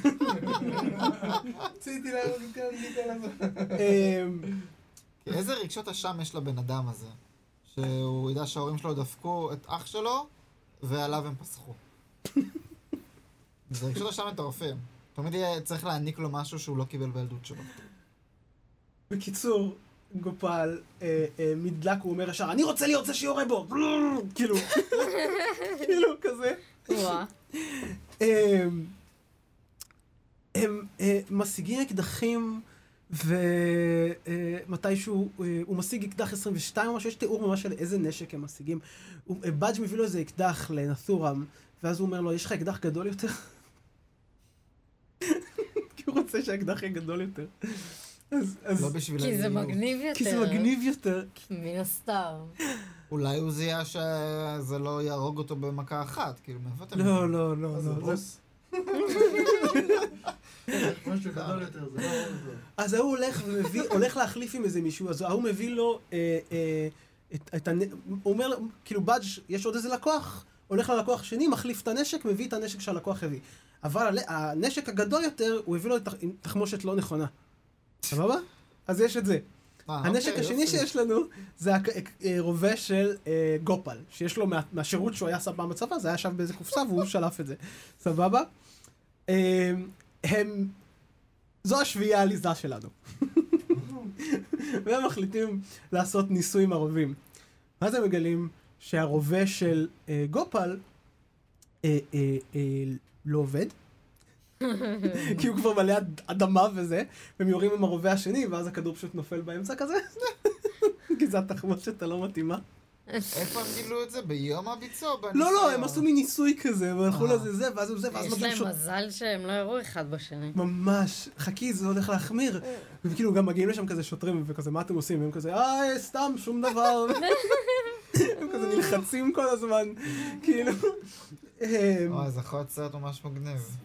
רציתי להרוג את גנדי כל הזמן. כי איזה רגשות אשם יש לבן אדם הזה? שהוא ידע שההורים שלו דפקו את אח שלו, ועליו הם פסחו. זה רגשות אשם מטורפים. תמיד יהיה צריך להעניק לו משהו שהוא לא קיבל בילדות שלו. בקיצור, גופל, אה, אה, מדלק, הוא אומר ישר, אני רוצה להיות זה שיורה בו! כאילו, כאילו, כזה. הם אה, משיגים אקדחים, ומתישהו הוא משיג אקדח 22 או משהו, יש תיאור ממש של איזה נשק הם משיגים. אה, בדג' מביא לו איזה אקדח לנתורם, ואז הוא אומר לו, יש לך אקדח גדול יותר? כי הוא רוצה שהאקדח יהיה גדול יותר. אז, אז, לא בשביל כי זה. מגניב יותר. כי זה מגניב יותר. מן הסתם. אולי הוא זיהה שזה לא יהרוג אותו במכה אחת, כאילו, מאיפה אתם... לא, לא, לא, זה לא. לא. אז ההוא הולך ומביא, הולך להחליף עם איזה מישהו, אז ההוא מביא לו, אה, אה, את, הנ... הוא אומר, לו, כאילו בדג' יש עוד איזה לקוח, הולך ללקוח השני, מחליף את הנשק, מביא את הנשק שהלקוח הביא. אבל הנשק הגדול יותר, הוא הביא לו תחמושת לא נכונה. סבבה? אז יש את זה. אה, הנשק אוקיי, השני. שיש לנו זה הק- אה, רובה של אה, גופל, שיש לו מה- מהשירות שהוא היה פעם בצבא, זה היה ישב באיזה קופסה והוא שלף את זה. סבבה? אה, הם... זו השביעייה העליזה שלנו. והם מחליטים לעשות ניסוי עם הרובים. ואז הם מגלים שהרובה של אה, גופל אה, אה, אה, לא עובד. כי הוא כבר מלא אד- אדמה וזה, והם יורים עם הרובה השני, ואז הכדור פשוט נופל באמצע כזה. כי זו התחמושת הלא מתאימה. איפה הם גילו את זה? ביום הביצוע? לא? לא, הם עשו מין ניסוי כזה, הם הלכו אה. לזה זה, ואז הוא זה, ואז יש מגיעים להם שוט... מזל שהם לא יראו אחד בשני. ממש, חכי, זה הולך להחמיר. וכאילו גם מגיעים לשם כזה שוטרים, וכזה, מה אתם עושים? והם כזה, אה, סתם, שום דבר. הם כזה נלחצים כל הזמן, כאילו. וואי, זה יכול להיות סרט ממש מגניב.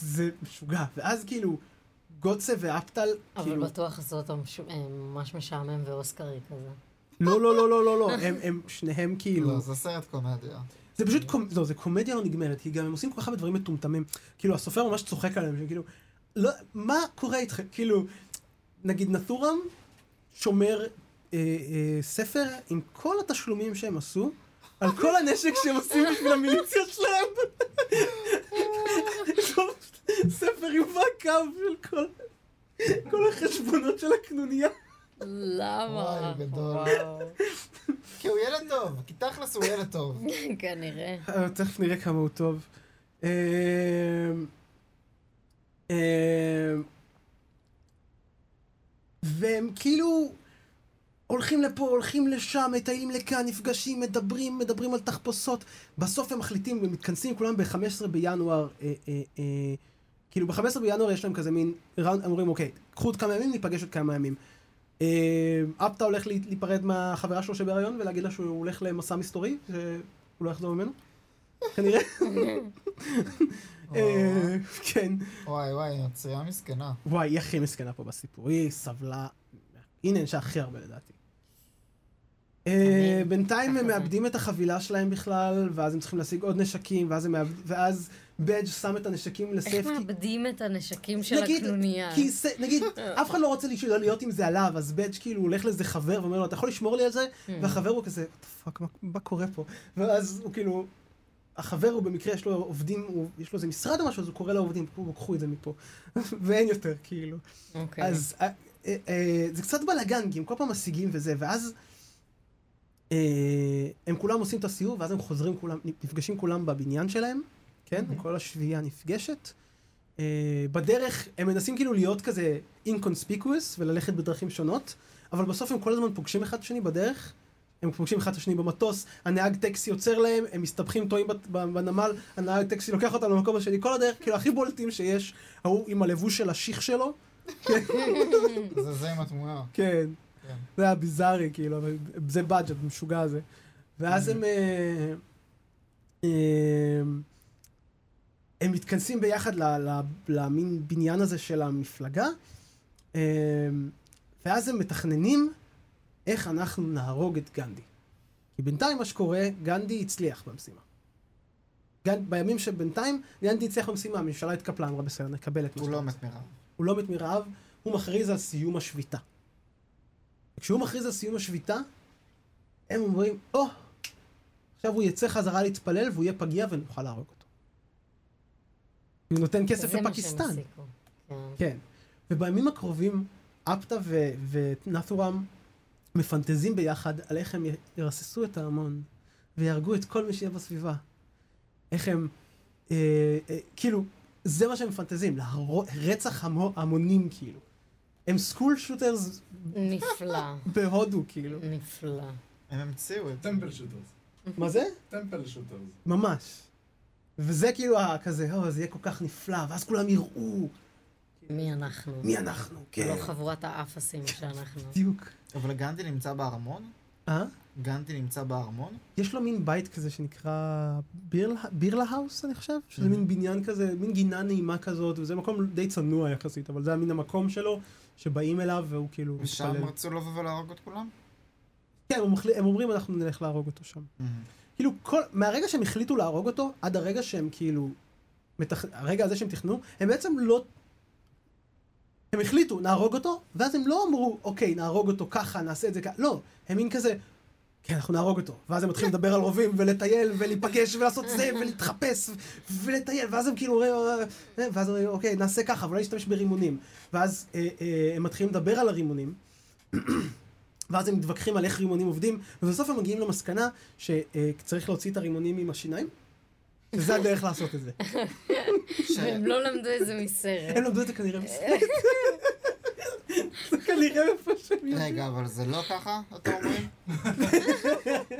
זה משוגע. ואז כאילו, גוטסה ואפטל, אבל כאילו... בטוח עשו אותו מש- אה, ממש משעמם ואוסקרי כזה. לא, לא, לא, לא, לא, לא, הם, הם שניהם כאילו... לא, זה סרט קומדיה. זה פשוט, קומ... לא, זה קומדיה לא נגמרת, כי גם הם עושים כל כך הרבה דברים מטומטמים. כאילו, הסופר ממש צוחק עליהם, שכאילו, לא, מה קורה איתכם? כאילו, נגיד נתורם שומר אה, אה, ספר עם כל התשלומים שהם עשו, על כל הנשק שהם עושים בשביל המיליציה שלהם. ספר עם מעקב של כל, כל החשבונות של הקנוניה. למה? וואי, גדול. כי הוא ילד טוב, כי תכלס הוא ילד טוב. כנראה. אה, תכף נראה כמה הוא טוב. אמ, אמ, והם כאילו הולכים לפה, הולכים לשם, מטיילים לכאן, נפגשים, מדברים, מדברים על תחפושות. בסוף הם מחליטים, הם מתכנסים כולם ב-15 בינואר, אה, אה, אה, כאילו ב-15 בינואר יש להם כזה מין ראונד, אומרים אוקיי, קחו עוד כמה ימים, ניפגש עוד כמה ימים. אה, אפטה הולך להיפרד מהחברה שלו שבהריון ולהגיד לה שהוא הולך למסע מסתורי, שהוא לא יחזור ממנו. כנראה. אה, כן. וואי וואי, יוצריה מסכנה. וואי, היא הכי מסכנה פה בסיפור, היא סבלה, היא נענשה הכי הרבה לדעתי. אה, בינתיים הם. מאבדים את החבילה שלהם בכלל, ואז הם צריכים להשיג עוד נשקים, ואז בדג' שם את הנשקים איך לסייפטי. מאבדים את הנשקים של נגיד, הקנוניה? כי ס- נגיד, אף אחד לא רוצה לשאול- להיות עם זה עליו, אז בדג' כאילו הולך לאיזה חבר ואומר לו, אתה יכול לשמור לי על זה? Hmm. והחבר הוא כזה, Fuck, מה, מה קורה פה? ואז הוא כאילו, החבר הוא במקרה, יש לו עובדים, הוא, יש לו איזה משרד או משהו, אז הוא קורא לעובדים, "פה, קחו את זה מפה. ואין יותר, כאילו. אוקיי. אז אה, אה, אה, זה קצת בלאגן, כי הם כל פעם משיגים וזה, ואז הם כולם עושים את הסיור, ואז הם חוזרים כולם, נפגשים כולם בבניין שלהם, כן? כל השביעייה נפגשת. אה, בדרך הם מנסים כאילו להיות כזה inconspicuous וללכת בדרכים שונות, אבל בסוף הם כל הזמן פוגשים אחד את השני בדרך. הם פוגשים אחד את השני במטוס, הנהג טקסי עוצר להם, הם מסתבכים טועים בנמל, הנהג טקסי לוקח אותם למקום השני, כל הדרך, כאילו הכי בולטים שיש, ההוא עם הלבוש של השיח שלו, זה זה עם התמונה. כן, כן. זה היה ביזארי, כאילו, זה בדג'ט, משוגע הזה. ואז הם... הם מתכנסים ביחד למין בניין הזה של המפלגה, אה, ואז הם מתכננים איך אנחנו נהרוג את גנדי. כי בינתיים מה שקורה, גנדי הצליח במשימה. גנ... בימים שבינתיים, גנדי הצליח במשימה, הממשלה התקפלה, אמרה בסדר, נקבל את מה הוא שאתה לא רוצה." מת מרעב. הוא לא מת מרעב, הוא מכריז על סיום השביתה. וכשהוא מכריז על סיום השביתה, הם אומרים, או, עכשיו הוא יצא חזרה להתפלל והוא יהיה פגיע ונוכל להרוג אותו. הוא נותן כסף לפקיסטן. כן. כן. ובימים הקרובים, אפטה ו- ונתורם מפנטזים ביחד על איך הם ירססו את ההמון ויהרגו את כל מי שיהיה בסביבה. איך הם, אה, אה, כאילו, זה מה שהם מפנטזים, להרוג, רצח המו, המונים כאילו. הם סקול שוטרס נפלא. בהודו כאילו. נפלא. הם המציאו את. טמפל שוטרס. מה זה? טמפל שוטרס. ממש. וזה כאילו כזה, או, זה יהיה כל כך נפלא, ואז כולם יראו מי אנחנו? מי אנחנו, כן. לא חבורת האפסים שאנחנו. בדיוק. אבל גנדי נמצא בארמון? אה? גנדי נמצא בארמון? יש לו מין בית כזה שנקרא בירלה, בירלה האוס, אני חושב, שזה Mhm. מין בניין כזה, מין גינה נעימה כזאת, וזה מקום די צנוע יחסית, אבל זה היה מין המקום שלו, שבאים אליו והוא כאילו ושם. רצו לבוא ולהרוג את כולם? כן, הם. הם אומרים אנחנו נלך להרוג אותו שם. כאילו, כל... מהרגע שהם החליטו להרוג אותו, עד הרגע שהם כאילו... מתכ... הרגע הזה שהם תכננו, הם בעצם לא... הם החליטו, נהרוג אותו, ואז הם לא אמרו, אוקיי, נהרוג אותו ככה, נעשה את זה ככה, לא, הם מין כזה, כן, אנחנו נהרוג אותו. ואז הם מתחילים לדבר על רובים, ולטייל, ולהיפגש, ולעשות זה, ולהתחפש, ולטייל, ואז הם כאילו, אה, אה, ואז הם אומרים, אוקיי, נעשה ככה, אבל לא נשתמש ברימונים. ואז אה, אה, הם מתחילים לדבר על הרימונים, ואז הם מתווכחים על איך רימונים עובדים, ובסוף הם מגיעים למסקנה שצריך להוציא את הרימונים עם השיניים, וזה הדרך לעשות את זה. והם לא למדו את זה מסרט. הם למדו את זה כנראה בסרט. זה כנראה איפה שהם יודעים. רגע, אבל זה לא ככה, אתם אומרים?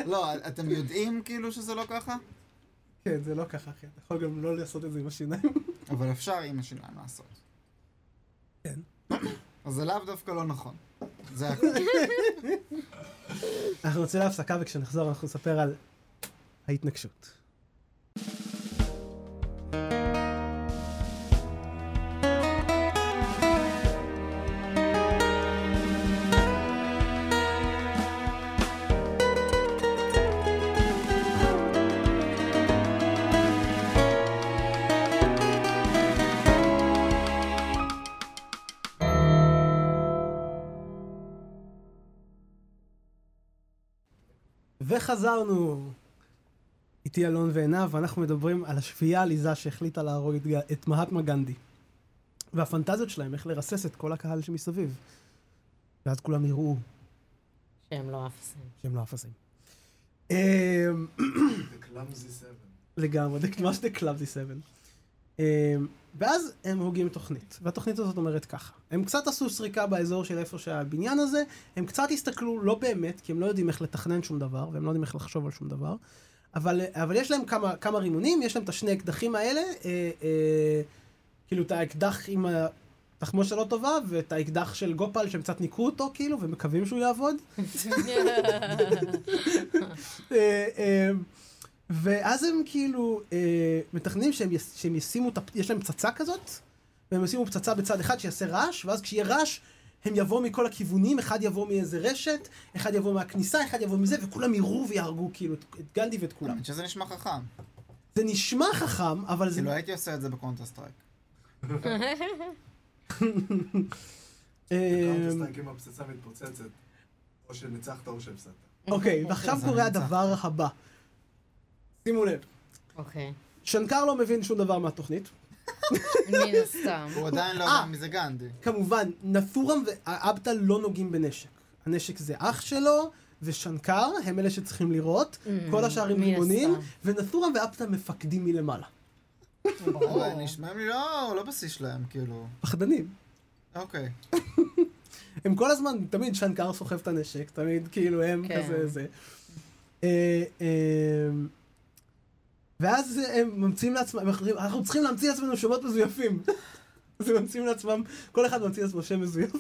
לא, אתם יודעים כאילו שזה לא ככה? כן, זה לא ככה, אחי. אתה יכול גם לא לעשות את זה עם השיניים. אבל אפשר עם השיניים לעשות. כן. אז זה לאו דווקא לא נכון. זה הכול. אנחנו נצא להפסקה וכשנחזור אנחנו נספר על ההתנגשות. וחזרנו. איתי אלון ועינב, ואנחנו מדברים על השביעייה העליזה שהחליטה להרוג את, את מהטמה גנדי. והפנטזיות שלהם, איך לרסס את כל הקהל שמסביב. ואז כולם יראו שהם לא אפסים. שהם לא אפסים. אמ, The Clumsy Seven. לגמרי, זה ממש The Clubsy 7. ואז הם הוגים תוכנית, והתוכנית הזאת אומרת ככה, הם קצת עשו סריקה באזור של איפה שהבניין הזה, הם קצת הסתכלו, לא באמת, כי הם לא יודעים איך לתכנן שום דבר, והם לא יודעים איך לחשוב על שום דבר, אבל, אבל יש להם כמה, כמה רימונים, יש להם את השני אקדחים האלה, אה, אה, כאילו את האקדח עם התחמושת הלא טובה, ואת האקדח של גופל שהם קצת ניקו אותו, כאילו, ומקווים שהוא יעבוד. ואז הם כאילו אה, מתכננים שהם, יס, שהם ישימו, את יש להם פצצה כזאת, והם ישימו פצצה בצד אחד שיעשה רעש, ואז כשיהיה רעש, הם יבואו מכל הכיוונים, אחד יבוא מאיזה רשת, אחד יבוא מהכניסה, אחד יבוא מזה, וכולם יראו ויהרגו כאילו את, את גנדי ואת כולם. האמת שזה נשמע חכם. זה נשמע חכם, אבל זה... כאילו הייתי עושה את זה ב Counter Strike. Counter אם הפצצה מתפוצצת, או שניצחת או שהפסדת. אוקיי, ועכשיו קורה. הדבר הבא. שימו לב, אוקיי. שנקר לא מבין שום דבר מהתוכנית. מן הסתם. הוא עדיין לא אה. יודע מי זה גנדי. כמובן, נתורם ואבטל לא נוגעים בנשק. הנשק זה אח שלו, ושנקר, הם אלה שצריכים לראות, כל השאר עם רימונים, הסתם. ונתורם ואבטל מפקדים מלמעלה. אבל נשמעים לי לא, לא בשיא שלהם, כאילו. פחדנים. אוקיי. הם כל הזמן, תמיד שנקר סוחב את הנשק, תמיד כאילו הם כן. כזה זה. ואז הם ממציאים לעצמם, אנחנו צריכים להמציא לעצמנו שמות מזויפים. אז הם ממציאים לעצמם, כל אחד ממציא לעצמו שם מזויף.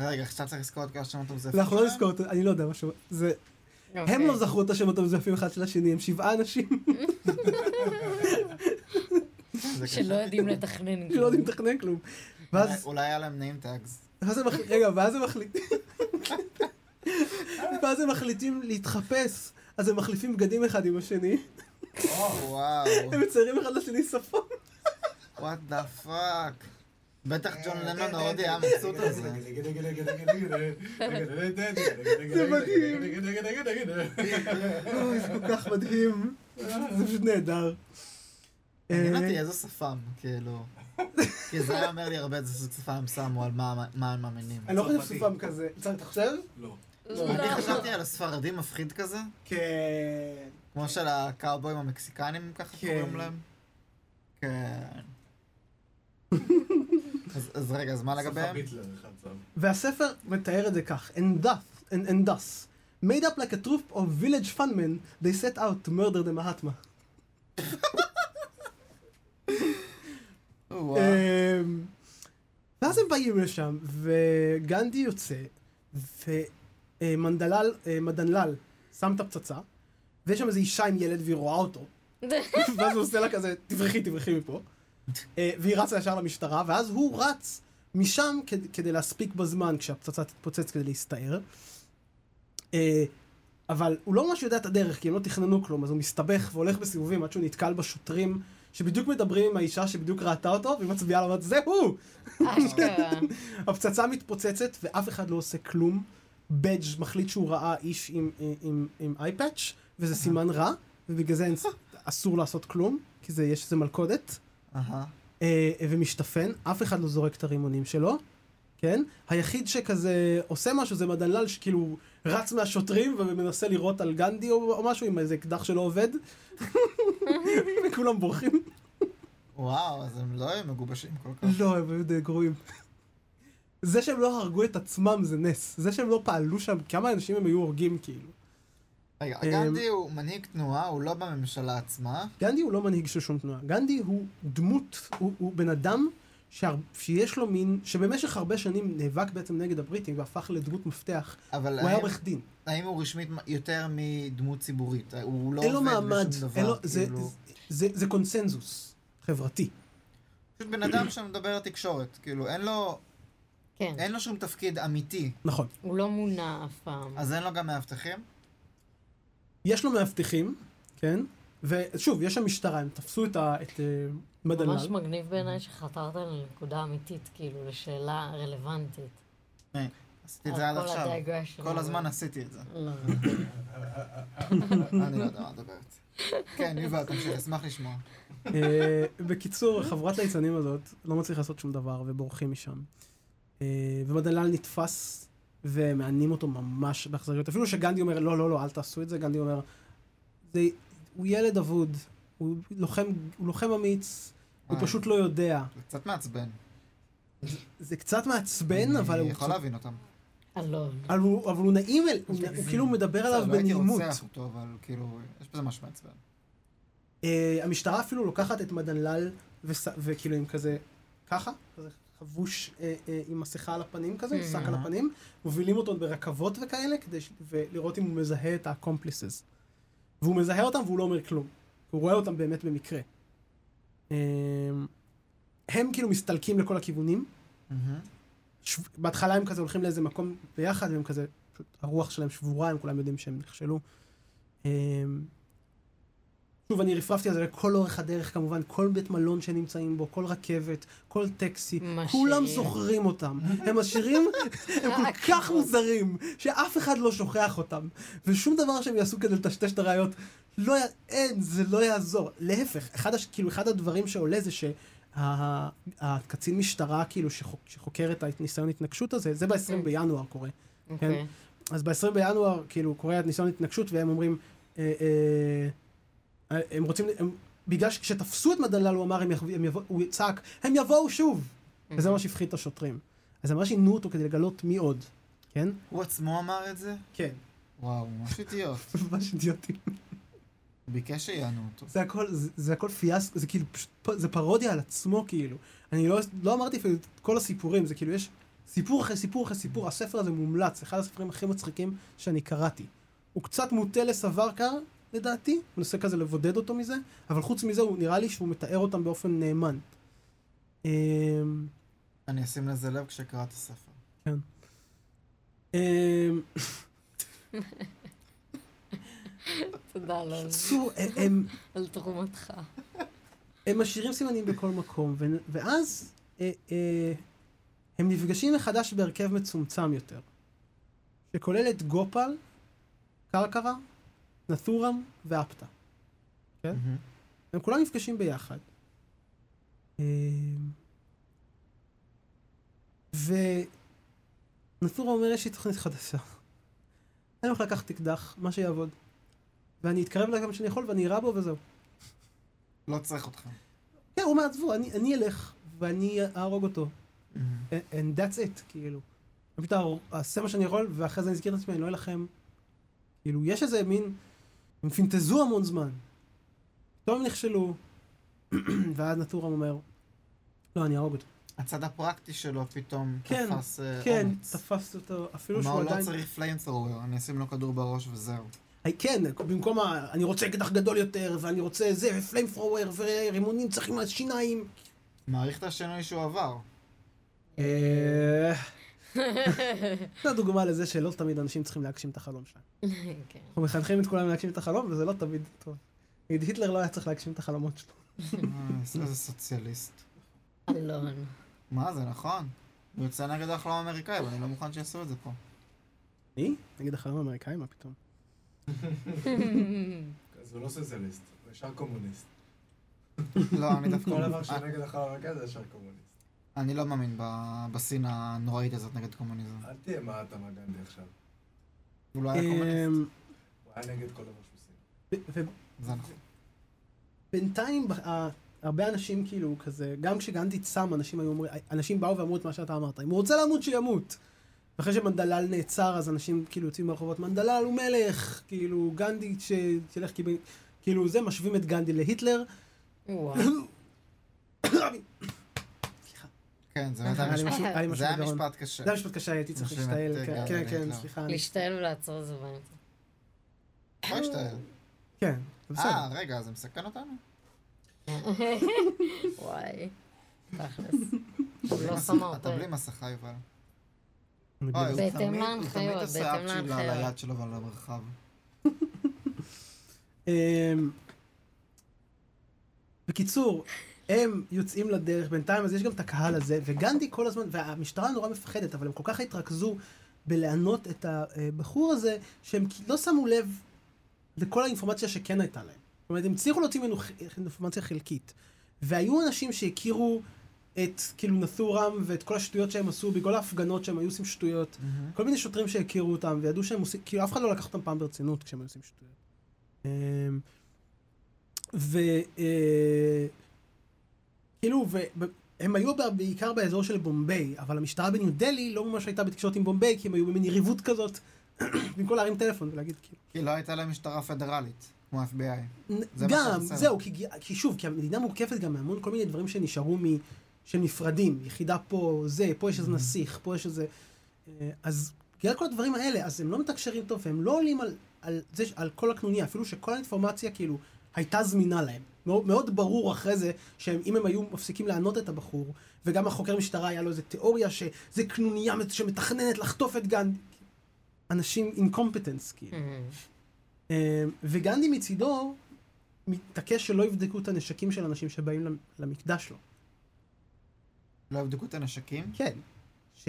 רגע, עכשיו צריך לזכור את כל השמות המזייפים אנחנו לא נזכור, אני לא יודע מה שם, זה, הם. לא זכרו את השמות המזויפים אחד של השני, הם שבעה אנשים שלא. יודעים לתכנן. שלא יודעים לתכנן כלום. ואז, אולי- היה להם name tags. רגע, ואז הם מחליטים, ואז הם מחליטים להתחפש, אז הם מחליפים בגדים אחד עם השני, וואו. הם מציירים אחד לשני שפמים. What the fuck. בטח ג'ון לנון מאוד היה מבסוט על זה. אוי, זה כל כך מדהים, זה פשוט נהדר. אה, אותי איזה שפם, כאילו. כי זה היה אומר לי הרבה איזה שפם הם שמו על מה הם מאמינים. אני לא חושב. שפם כזה, צריך, אתה חושב? לא. אני חשבתי על הספרדים מפחיד כזה, כן. כמו של הקאובויים המקסיקנים ככה כן. קוראים להם. כן. אז- אז רגע, אז מה לגביהם? והספר מתאר את זה כך, and thus, and, and thus, made up like a troop of village funmen, they set out to murder the Mahatma. וואו. אמ, ואז הם באים לשם, וגנדי יוצא, ומנדלל, אה, מדנלל שם את הפצצה, ויש שם איזו אישה עם ילד והיא רואה אותו, ואז הוא עושה לה כזה, תברחי, תברחי מפה. אה, והיא רצה ישר למשטרה, ואז הוא רץ משם כדי, כדי להספיק בזמן כשהפצצה תתפוצץ כדי להסתער. אה, אבל הוא לא ממש יודע את הדרך, כי הם לא תכננו כלום, אז הוא מסתבך והולך בסיבובים עד שהוא נתקל בשוטרים שבדיוק מדברים עם האישה שבדיוק ראתה אותו, והיא מצביעה ואומרת, זה הוא! הפצצה מתפוצצת ואף אחד לא עושה כלום. בדג' מחליט שהוא ראה איש עם, עם, עם, עם אייפאץ', וזה סימן רע, ובגלל זה אין, אסור לעשות כלום, כי זה, יש איזה מלכודת. אה, ומשתפן, אף אחד לא זורק את הרימונים שלו, כן? היחיד שכזה עושה משהו זה מדנלל שכאילו רץ מהשוטרים ומנסה לירות על גנדי או, או משהו עם איזה אקדח שלא עובד, וכולם בורחים. וואו, אז הם לא היו מגובשים כל כך. לא, הם היו די גרועים. זה שהם לא הרגו את עצמם זה נס. זה שהם לא פעלו שם, כמה אנשים הם היו הורגים כאילו. רגע, אמ, גנדי הוא מנהיג תנועה, הוא לא בממשלה עצמה. גנדי הוא לא מנהיג של שום תנועה. גנדי הוא דמות, הוא, הוא בן אדם שהר, שיש לו מין, שבמשך הרבה שנים נאבק בעצם נגד הבריטים והפך לדמות מפתח. אבל הוא היה האם- עורך דין. האם הוא רשמית יותר מדמות ציבורית? הוא לא אין לו עובד מעמד, בשום אין לו, דבר, זה, כאילו... זה, זה קונסנזוס חברתי. פשוט בן אדם שמדבר לתקשורת, כאילו, אין לו, כן. אין לו שום תפקיד אמיתי, נכון. הוא לא מונה אף פעם. אז אין לו גם מאבטחים? יש לו מאבטחים, כן? ושוב, יש שם משטרה, הם תפסו את, ה, את uh, מדנל. ממש מגניב בעיניי שחתרת לנקודה אמיתית, כאילו, לשאלה רלוונטית. עשיתי את זה עד עכשיו. כל. הזמן עשיתי את זה. לא. אני לא יודע מה לדברת. כן, יובל, תמשיך, אשמח לשמוע. אה, בקיצור, חברת ליצנים הזאת לא מצליחה לעשות שום דבר ובורחים משם. אה, ומדנלל נתפס ומענים אותו ממש באכזריות. אפילו שגנדי אומר, לא, לא, לא, אל תעשו את זה, גנדי אומר, זה, הוא ילד אבוד, הוא לוחם, הוא לוחם אמיץ, הוא. פשוט לא יודע. זה קצת מעצבן. זה קצת מעצבן, אבל הוא אני יכול קצת- להבין אותם. אלון. אבל הוא אבל הוא נעים, אל- הוא הוא כאילו מדבר עליו בסדר, לא הייתי. רוצח אותו, אבל כאילו, יש בזה משהו מעצבן. אה, המשטרה אפילו לוקחת את מדנלל וס- וכאילו עם כזה, ככה, כזה חבוש אה, אה, עם מסכה על הפנים כזה, Mhm. שק על הפנים, מובילים אותו ברכבות וכאלה, כדי ש- ולראות אם הוא מזהה את ה-accomplices. והוא מזהה אותם והוא לא אומר כלום. הוא רואה אותם באמת במקרה. אה, הם כאילו מסתלקים לכל הכיוונים. שב... בהתחלה הם כזה הולכים לאיזה מקום ביחד, והם כזה, פשוט הרוח שלהם שבורה, הם כולם יודעים שהם נכשלו. אמ, שוב, אני רפרפתי על זה לכל אורך הדרך, כמובן, כל בית מלון שנמצאים בו, כל רכבת, כל טקסי. כולם זוכרים אותם. הם עשירים, הם כל כך מוזרים, שאף אחד לא שוכח אותם. ושום דבר שהם יעשו כדי לטשטש את הראיות, לא, י- אין, זה לא יעזור. להפך, אחד, הש... כאילו, אחד הדברים שעולה זה שהקצין משטרה, כאילו, שחוק... שחוקר את הניסיון התנגשות הזה, זה ב-20 כן. בינואר קורה. אוקיי. אז ב-20 בינואר, כאילו, קורה ניסיון התנגשות, והם אומרים, אה, אה, הם רוצים, הם, בגלל שכשתפסו את מדלל, הוא אמר, הם יבוא, הם יבוא, הוא צעק, הם יבואו שוב! וזה מה שהפחיד את השוטרים. אז הם ממש עינו אותו כדי לגלות מי עוד, כן? הוא עצמו אמר את זה? כן. וואו, ממש אידיוט. ממש אידיוטים. הוא ביקש שיענו אותו. זה הכל, זה, זה הכל פיאסקו, זה כאילו, פשוט, זה פרודיה על עצמו, כאילו. אני לא, לא אמרתי אפילו את כל הסיפורים, זה כאילו, יש סיפור אחרי סיפור אחרי סיפור, הספר הזה מומלץ, אחד הספרים הכי מצחיקים שאני קראתי. הוא קצת מוטה לסווארקר, לדעתי, מנסה כזה לבודד אותו מזה, אבל חוץ מזה, הוא נראה לי שהוא מתאר אותם באופן נאמן. אמ, אני אשים לזה לב כשאקרא את הספר. אמ, תודה הם, על תרומתך. הם משאירים סימנים בכל מקום, ואז אה, אה, הם נפגשים מחדש בהרכב מצומצם יותר, שכולל את גופל, קרקרה, נתורם ואפטה. כן? מהמם. הם כולם נפגשים ביחד. אה, ונתורם אומר, יש לי תוכנית חדשה. אני הולך לקחת אקדח, מה שיעבוד. ואני אתקרב אליו כמה שאני יכול ואני אירה בו וזהו. לא צריך אותך. כן, הוא אומר, עזבו, אני, אני אלך, ואני אהרוג אותו. מהמם. And that's it, כאילו. אני פשוט אעשה מה שאני יכול, ואחרי זה אני אזכיר את עצמי, אני לא אלחם. כאילו, יש איזה מין... הם פינטזו המון זמן. פתאום הם נכשלו, ואז נטורם אומר, לא, אני אהרוג אותו. הצד הפרקטי שלו פתאום כן, תפס אה, כן, אומץ. תפסת אותו, אפילו מה, שהוא הוא לא עדיין... צריך פליימת'רוור, אני אשים לו כדור בראש וזהו. היי, כן, במקום ה... אני רוצה אקדח גדול יותר, ואני רוצה זה, ופליים פרוור, ורימונים צריכים על שיניים. מעריך את השינוי שהוא עבר. זו דוגמה לזה שלא תמיד אנשים צריכים להגשים את החלום שלהם. כן. אנחנו מחנכים את כולם להגשים את החלום, וזה לא תמיד טוב. נגיד, היטלר לא היה צריך להגשים את החלומות שלו. אה, איזה סוציאליסט. אלון. מה זה, נכון? הוא יוצא נגד החלום האמריקאי, אבל אני לא מוכן שיעשו את זה פה. מי? נגיד החלום האמריקאי, מה פתאום? אז הוא לא סוציאליסט, הוא ישר קומוניסט. לא, אני דווקא... כל דבר שנגד החלום האמריקאי זה ישר קומוניסט. אני לא מאמין ב- בסין הנוראית הזאת נגד קומוניזם. אל תהיה מהטמה גנדי עכשיו. הוא לא היה קומוניסט. אמ, הוא היה נגד כל דבר שהוא זה נכון. ובינתיים, ב- ה- הרבה אנשים כאילו כזה, גם כשגנדי צם, אנשים היו אומרים, אנשים באו ואמרו את מה שאתה אמרת. אם הוא רוצה למות, שימות. ואחרי שמנדלל נעצר, אז אנשים כאילו יוצאים ברחובות, מנדלל הוא מלך, כאילו, גנדי ש- שילך, כאילו, כאילו זה, משווים את גנדי להיטלר. כן, זה היה היה לי משפט- לי משהו זה היה. משפט קשה. קשה, הייתי צריך להשתעל, כן, אה, כן, להיטלר. סליחה. להשתעל ולעצור זה באמצע. לא השתעל. כן, זה בסדר. אה, רגע, זה מסכן אותנו? וואי. תכלס. לא אתה. בלי מסכה, יובל. בהתאם להנחיות, תמיד עושה בהתאם להנחיות. היד שלו ועל המרחב. אמ, בקיצור, הם יוצאים לדרך בינתיים, אז יש גם את הקהל הזה, וגנדי כל הזמן, והמשטרה נורא מפחדת, אבל הם כל כך התרכזו בלענות את הבחור הזה, שהם לא שמו לב לכל האינפורמציה שכן הייתה להם. זאת אומרת, הם הצליחו להוציא ממנו אינפורמציה חלקית. והיו אנשים שהכירו את כאילו נת'ורם ואת כל השטויות שהם עשו, בכל ההפגנות שהם היו עושים שטויות. כל מיני שוטרים שהכירו אותם, וידעו שהם עושים, כאילו אף אחד לא לקח אותם פעם ברצינות כשהם היו עושים שטויות. אמ, ו... כאילו, והם היו בעיקר באזור של בומביי, אבל המשטרה בניו דלי לא ממש הייתה בתקשורת עם בומביי, כי הם היו במין יריבות כזאת, במקום להרים טלפון ולהגיד כאילו. כי לא הייתה להם משטרה פדרלית, כמו ה-FBI. זה מה גם. זהו, כי, כי שוב, כי המדינה מורכבת גם מהמון כל מיני דברים שנשארו מ... שנפרדים, יחידה פה, זה, פה יש איזה נסיך, פה יש איזה... אה, אז בגלל כל הדברים האלה, אז הם לא מתקשרים טוב, והם לא עולים על, על זה, על כל הקנוניה, אפילו שכל האינפורמציה כאילו הייתה זמינה להם. מאוד, מאוד ברור אחרי זה, שאם הם היו מפסיקים לענות את הבחור, וגם החוקר משטרה היה לו איזה תיאוריה שזה קנוניה שמתכננת לחטוף את גנדי. אנשים אינקומפטנס, כאילו. Mhm. אה, וגנדי מצידו מתעקש שלא יבדקו את הנשקים של אנשים שבאים למ- למקדש לו. לא יבדקו את הנשקים? כן.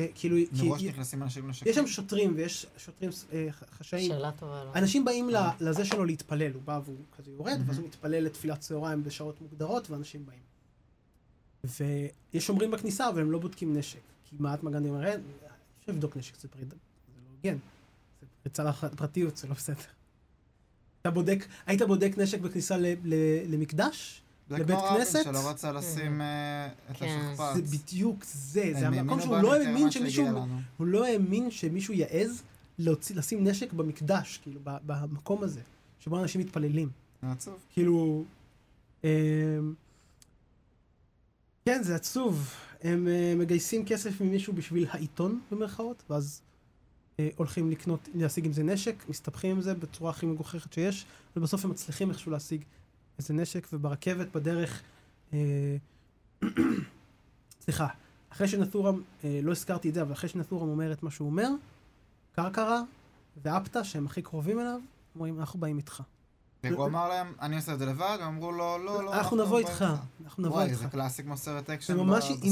שכאילו, כי מראש נכנסים אנשים לנשקים? יש שם שוטרים ויש שוטרים אה, חשאיים. שאלה טובה. לא? אנשים באים ל- לזה שלו להתפלל, הוא בא והוא כזה יורד. ואז הוא מתפלל לתפילת צהריים בשעות מוגדרות, ואנשים באים. ויש שומרים בכניסה, אבל הם לא בודקים נשק. כי מהטמה גנדי אומר, "אין, אי אפשר לבדוק נשק, זה פרידה, זה לא הוגן. זה פריצה לפרטיות, זה לא בסדר. אתה בודק, היית בודק נשק בכניסה ל- ל- למקדש? זה לבית כמו רבין כנסת? שלא רצה לשים אה, את כן. השכפ"ץ. זה בדיוק זה, זה המקום שהוא לא האמין שמישהו. הוא לא האמין שמישהו יעז לשים נשק במקדש, כאילו, ב- במקום הזה, שבו אנשים מתפללים. זה עצוב. כאילו, אמ, כן, זה עצוב. הם אה, מגייסים כסף ממישהו בשביל העיתון, במרכאות, ואז אה, הולכים לקנות, להשיג עם זה נשק, מסתבכים עם זה בצורה הכי מגוחכת שיש, ובסוף הם מצליחים איכשהו להשיג איזה נשק, וברכבת בדרך, אה, סליחה, אחרי שנתורם, אה, לא הזכרתי את זה, אבל אחרי שנתורם אומר את מה שהוא אומר, קרקרה ואפטה, שהם הכי קרובים אליו, אומרים, אנחנו באים איתך. והוא אמר להם, אני עושה את זה לבד, הם אמרו לו, לא, לא, אנחנו נבוא איתך, אנחנו נבוא וואי, איתך. זה קלאסי כמו סרט אקשן.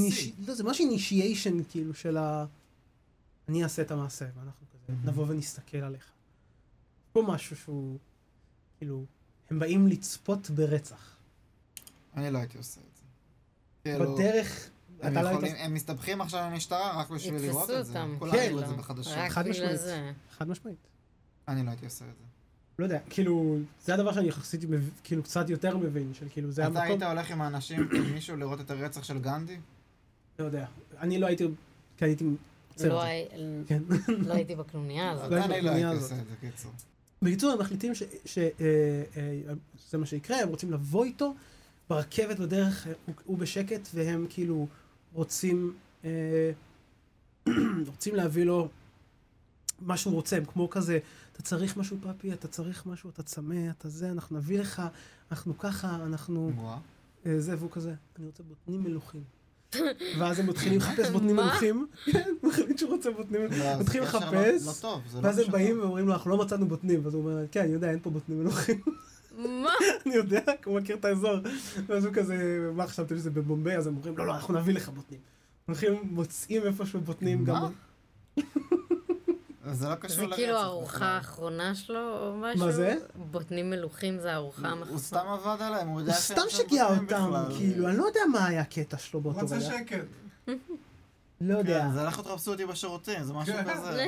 בשיא. לא, זה ממש אינישיישן כאילו של ה... אני אעשה את המעשה, ואנחנו כזה. נבוא ונסתכל עליך. פה משהו שהוא, כאילו, הם באים לצפות ברצח. אני לא הייתי עושה את זה. כאילו, בדרך, הם אתה לא יכולים- היית... הם מסתבכים עכשיו עם המשטרה רק בשביל לראות יתפסו את זה. אותם. כולם כן. יראו את זה לא. בחדשות. חד משמעית. חד משמעית. אני לא הייתי עושה את זה. לא יודע, כאילו, זה הדבר שאני יחסית, כאילו, קצת יותר מבין, של כאילו, זה אתה המקום... היית הולך עם האנשים, עם מישהו לראות את הרצח של גנדי? לא יודע. אני לא הייתי... כי הייתי לא כן. לא הייתי בקנוניה הזאת. לא אני לא הייתי. עושה את זה, קיצור. בקיצור, הם מחליטים שזה מה שיקרה, הם רוצים לבוא איתו, ברכבת בדרך, אה, הוא, הוא בשקט, והם כאילו רוצים, אה, רוצים להביא לו מה שהוא רוצה, הם כמו כזה, אתה צריך משהו פאפי, אתה צריך משהו, אתה צמא, אתה זה, אנחנו נביא לך, אנחנו ככה, אנחנו. אה, זה, והוא כזה, אני רוצה בוטנים מלוכים. ואז הם מתחילים לחפש בוטנים מה? מלוכים, כן, הוא החליט שהוא רוצה בוטנים מלוכים. לא, לחפש, לא- לא טוב, זה לא ואז הם באים. ואומרים לו, אנחנו לא מצאנו בוטנים, ואז הוא אומר, כן, אני יודע, אין פה בוטנים מלוכים. מה? אני יודע, הוא מכיר את האזור. ואז הוא כזה, מה חשבתם שזה בבומביי? אז הם אומרים, לא, לא, אנחנו נביא לך בוטנים. הולכים, מוצאים איפשהו בוטנים גם... מה? זה לא קשור זה לרצח. כאילו בכלל. הארוחה האחרונה שלו או משהו? מה זה? בוטנים מלוכים זה הארוחה הוא המחסה. סתם עבד עליהם, הוא יודע הוא שהם סתם בוטנים אותם. כאילו, אני לא יודע מה היה הקטע שלו הוא באותו רצה רגע. שקט. לא יודע. כן, זה לכו תחפשו אותי בשירותים, זה משהו כן. כזה.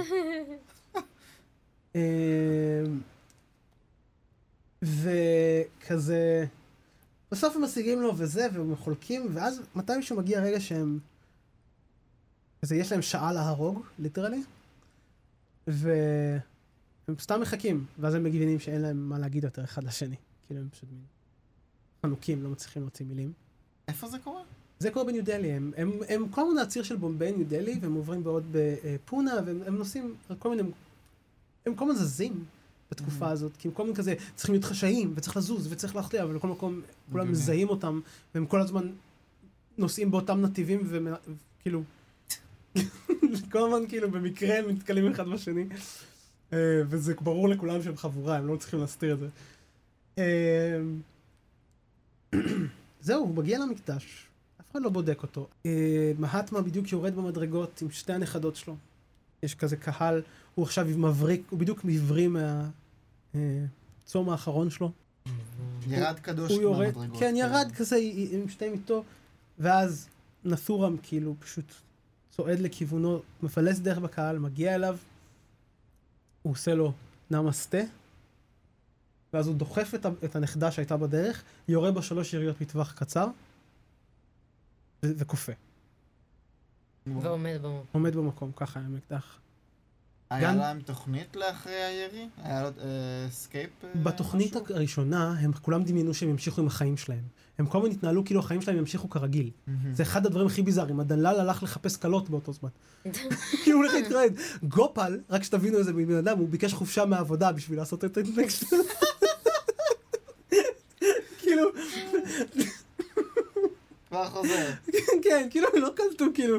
אמ, וכזה, בסוף הם משיגים לו וזה, והם חולקים, ואז מתישהו מגיע רגע שהם, כזה יש להם שעה להרוג, literally, והם סתם מחכים, ואז הם מבינים שאין להם מה להגיד יותר אחד לשני. כאילו הם פשוט חנוקים, לא מצליחים להוציא מילים. איפה זה קורה? זה קורה בניו דלי, הם, הם, הם כל הזמן הציר של בומביי, ניו דלי, והם עוברים בעוד בפונה, והם הם נוסעים על כל מיני, הם כל הזמן זזים בתקופה Mhm. הזאת, כי הם כל הזמן כזה צריכים להיות חשאיים, וצריך לזוז, וצריך להחליט, אבל בכל מקום כולם. מזהים אותם, והם כל הזמן נוסעים באותם נתיבים, וכאילו, כל הזמן כאילו במקרה הם נתקלים אחד בשני, אה, וזה ברור לכולם שהם חבורה, הם לא צריכים להסתיר את זה. אה, זהו, הוא מגיע למקדש, אף אחד לא בודק אותו. אה, מהטמה בדיוק יורד במדרגות עם שתי הנכדות שלו. יש כזה קהל, הוא עכשיו מבריק, הוא בדיוק מבריא מהצום האחרון שלו. ירד קדוש במדרגות, כן, ירד כזה עם שתי מיטו, ואז נסורם כאילו פשוט צועד לכיוונו, מפלס דרך בקהל, מגיע אליו, הוא עושה לו נמסטה, ואז הוא דוחף את, את הנכדה שהייתה בדרך, יורה בה שלוש יריות מטווח קצר, ו- וקופא. ועומד במקום. עומד במקום, ככה עם אקדח. היה גם- להם תוכנית לאחרי הירי? היה לו escape? בתוכנית הראשונה, הם כולם דמיינו שהם ימשיכו עם החיים שלהם. הם כל הזמן התנהלו כאילו החיים שלהם ימשיכו כרגיל. זה אחד הדברים הכי ביזאריים, מדנלל הלך לחפש כלות באותו זמן. כאילו הוא הולך להתראיין. גופל, רק שתבינו איזה בן אדם, הוא ביקש חופשה מהעבודה בשביל לעשות את האינטנקט שלו. כאילו, כבר חוזר. כן, כאילו הם לא קלטו, כאילו,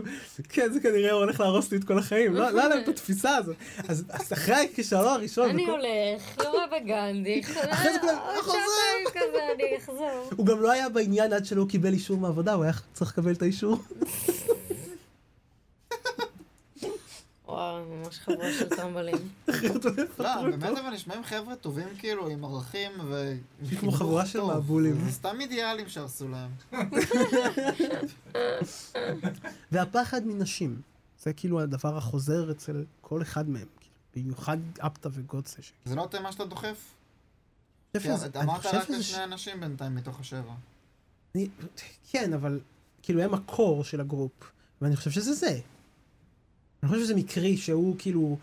כן, זה כנראה הולך להרוס לי את כל החיים. לא לא היה להם את התפיסה הזאת. אז אז אחרי הכישלון הראשון, אני הולך, יורה בגנדי, אחרי זה כולם, עוד חוזר. שעתיים כזה, אני אחזור. הוא גם לא היה בעניין עד שלא קיבל אישור מהעבודה, הוא היה צריך לקבל את האישור. וואו, ממש חבורה של הוא לא, באמת. אבל נשמעים חבר'ה טובים כאילו, עם ערכים ו... כמו חבורה של טוב. מבולים. זה סתם אידיאלים שהרסו להם. והפחד מנשים. זה כאילו הדבר החוזר אצל כל אחד מהם. כאילו, במיוחד אפטה וגודסה. זה לא תמה שאתה דוחף? אמרת רק לשני אנשים בינתיים מתוך השבע. כן, אבל כאילו הם הקור של הגרופ, ואני חושב שזה זה. אני חושב שזה מקרי שהוא כאילו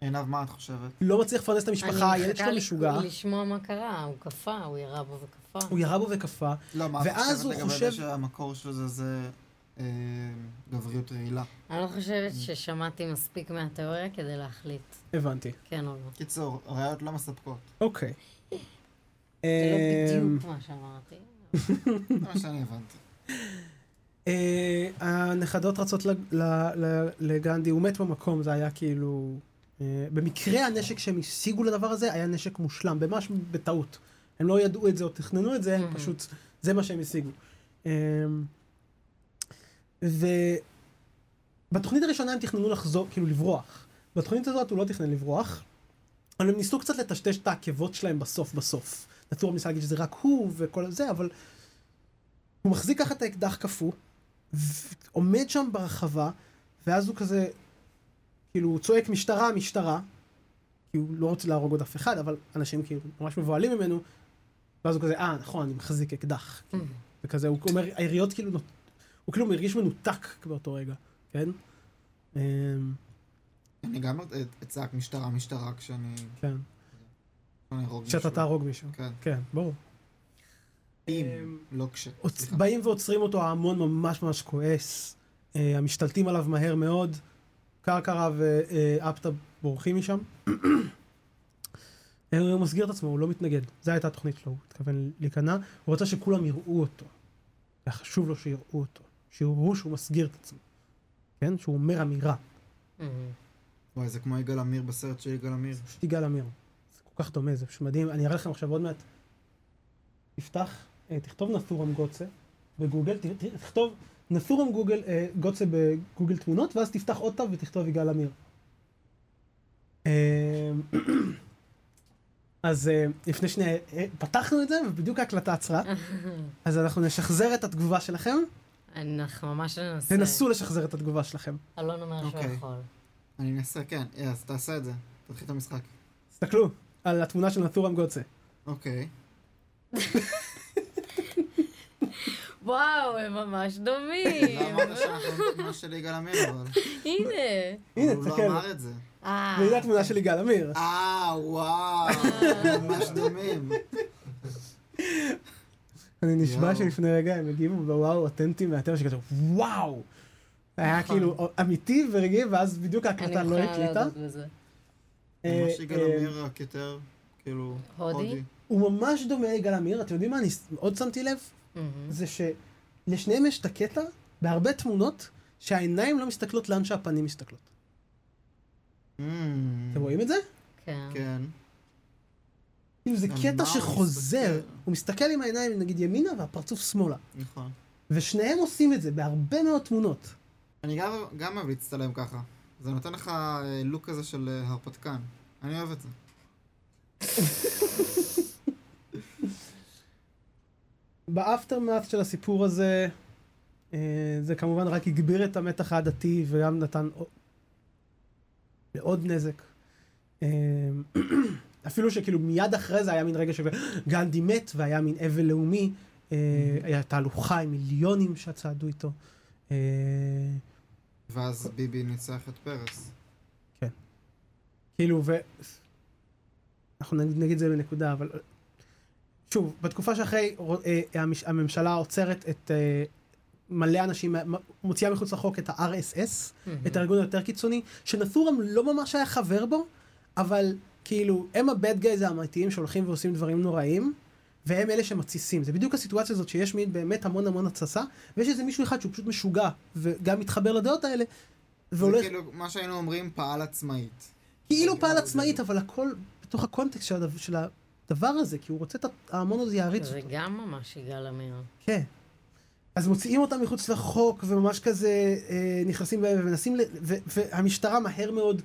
עינב, מה את חושבת? לא מצליח לפרנס את המשפחה, אני הילד מחכה שלו משוגע, לשמוע מה קרה, הוא קפא, הוא ירה בו וקפא. הוא ירה בו וקפא, לא, מה את חושבת לגבי חושב- זה שהמקור של זה זה אה, גבריות רעילה? אני לא חושבת ששמעתי מספיק מהתיאוריה כדי להחליט הבנתי. כן או לא. קיצור, ראיות לא מספקות. אוקיי. זה אמ, לא בדיוק מה שאמרתי. זה מה שאני הבנתי. אה, הנכדות רצות לגנדי, הוא מת במקום, זה היה כאילו... אה, במקרה הנשק שהם השיגו לדבר הזה היה נשק מושלם, ממש בטעות. הם לא ידעו את זה או תכננו את זה, Mhm. פשוט, זה מה שהם השיגו. אה, ובתוכנית הראשונה הם תכננו לחזור, כאילו לברוח. בתוכנית הזאת הוא לא תכנן לברוח, אבל הם ניסו קצת לטשטש את העקבות שלהם בסוף בסוף. נטור ניסה להגיד שזה רק הוא וכל זה, אבל הוא מחזיק ככה את האקדח קפוא, ועומד שם ברחבה, ואז הוא כזה, כאילו, הוא צועק משטרה, משטרה, כי הוא לא רוצה להרוג עוד אף אחד, אבל אנשים כאילו ממש מבוהלים ממנו, ואז הוא כזה, אה, נכון, אני מחזיק אקדח. Mm. וכזה, הוא אומר, היריות כאילו, הוא כאילו מרגיש מנותק באותו רגע, כן? אמ, אני גם אצעק משטרה, משטרה כשאני כן. כשאתה. תהרוג מישהו. כן. כן, ברור. אם, אמ, לא כש. באים ועוצרים אותו, ההמון ממש ממש כועס. אה, המשתלטים עליו מהר מאוד. קרקרה ואפטה בורחים משם. אה, הוא מסגיר את עצמו, הוא לא מתנגד. זו הייתה התוכנית שלו, הוא התכוון להיכנע. הוא רצה שכולם יראו אותו. היה חשוב לו שיראו אותו. שיראו שהוא מסגיר את עצמו. כן? שהוא אומר אמירה. וואי, זה כמו יגאל עמיר בסרט של יגאל עמיר. פשוט יגאל עמיר. זה כל כך דומה, זה פשוט מדהים. אני אראה לכם עכשיו עוד מעט תפתח, אה, תכתוב נתורם גוצה בגוגל, תכתוב נתורם גוגל, אה, גוצה בגוגל תמונות, ואז תפתח עוד טאב ותכתוב יגאל עמיר. אה, אז אה, לפני שנייה אה, פתחנו את זה, ובדיוק ההקלטה עצרה, אז אנחנו נשחזר את התגובה שלכם, אנחנו ממש ננסה. תנסו לשחזר את התגובה שלכם. אלון אומר שהוא אוקיי. יכול. אני אנסה, כן. אז תעשה את זה. תתחיל את המשחק. תסתכלו על התמונה של נתורם גוצה. אוקיי. וואו, הם ממש דומים. לא אמרת שאנחנו תמונה של יגאל עמיר, אבל... הנה. הנה, הוא לא תסתכל. אמר את זה. אה. והנה התמונה של יגאל עמיר. אה, וואו. ממש דומים. אני נשבע. שלפני רגע הם הגיבו בוואו אותנטי מהטבע שכתוב וואו. היה נכון. כאילו אמיתי ורגעי ואז בדיוק ההקלטה לא הקליטה. להודות בזה. אה, ממש יגאל אה, עמיר רק יותר, כאילו... הודי? הוא ממש דומה ליגאל עמיר, אתם יודעים מה אני עוד שמתי לב? מהמם. זה שלשניהם יש את הקטע בהרבה תמונות שהעיניים לא מסתכלות לאן שהפנים מסתכלות. Mm, אתם רואים את זה? כן. כן. כאילו זה קטע שחוזר, מסתכל? הוא מסתכל עם העיניים נגיד ימינה והפרצוף שמאלה. נכון. ושניהם עושים את זה בהרבה מאוד תמונות. אני גם- גם אוהב להצטלם ככה. זה נותן לך אה, לוק כזה של אה, הרפתקן. אני אוהב את זה. באפטרמאט של הסיפור הזה, אה, זה כמובן רק הגביר את המתח העדתי וגם נתן עוד- לעוד נזק. אה, אפילו שכאילו מיד אחרי זה היה מין רגע שגנדי מת והיה מין אבל לאומי, אה, היה תהלוכה עם מיליונים שצעדו איתו. ואז ביבי ניצח את פרס. כאילו, ו... אנחנו נגיד, נגיד זה בנקודה, אבל... שוב, בתקופה שאחרי אה, המש- הממשלה עוצרת את אה, מלא אנשים, מוציאה מחוץ לחוק את ה-RSS, את הארגון היותר קיצוני, שנתורם לא ממש היה חבר בו, אבל כאילו, הם ה-bad guys האמיתיים שהולכים ועושים דברים נוראים, והם אלה שמתסיסים. זה בדיוק הסיטואציה הזאת שיש מין באמת המון המון התססה, ויש איזה מישהו אחד שהוא פשוט משוגע, וגם מתחבר לדעות האלה, זה והולך... כאילו, מה שהיינו אומרים, פעל עצמאית. כאילו פעל עצמאית, אבל הכל בתוך הקונטקסט של הדבר, של הדבר הזה, כי הוא רוצה את ההמון הזה יעריץ זה אותו. גם ממש יגאל עמיר. כן. אז מוציאים אותם מחוץ לחוק, וממש כזה אה, נכנסים בהם ומנסים, ל... ו... והמשטרה מהר מאוד,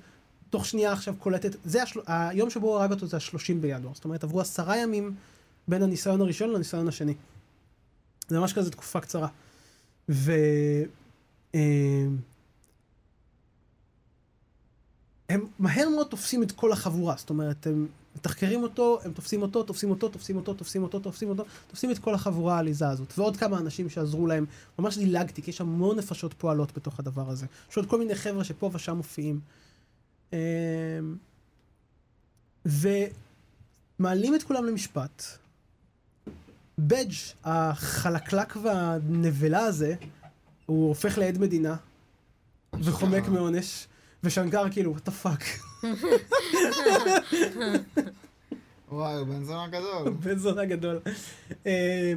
תוך שנייה עכשיו קולטת, זה השל... היום שבו הוא הרג אותו זה השלושים בינואר, זאת אומרת עברו עשרה ימים בין הניסיון הראשון לניסיון השני. זה ממש כזה תקופה קצרה. ו... אה, הם מהר מאוד תופסים את כל החבורה, זאת אומרת, הם מתחקרים אותו, הם תופסים אותו, תופסים אותו, תופסים אותו, תופסים אותו, תופסים אותו, תופסים את כל החבורה העליזה הזאת, ועוד כמה אנשים שעזרו להם, ממש דילגתי, כי יש המון נפשות פועלות בתוך הדבר הזה. יש עוד כל מיני חבר'ה שפה ושם מופיעים. אמ, ומעלים את כולם למשפט. בדג' החלקלק והנבלה הזה, הוא הופך לעד מדינה, וחומק מעונש, ושנקר כאילו, what the fuck. וואי, הוא בן זונה גדול. בן זונה גדול. אה,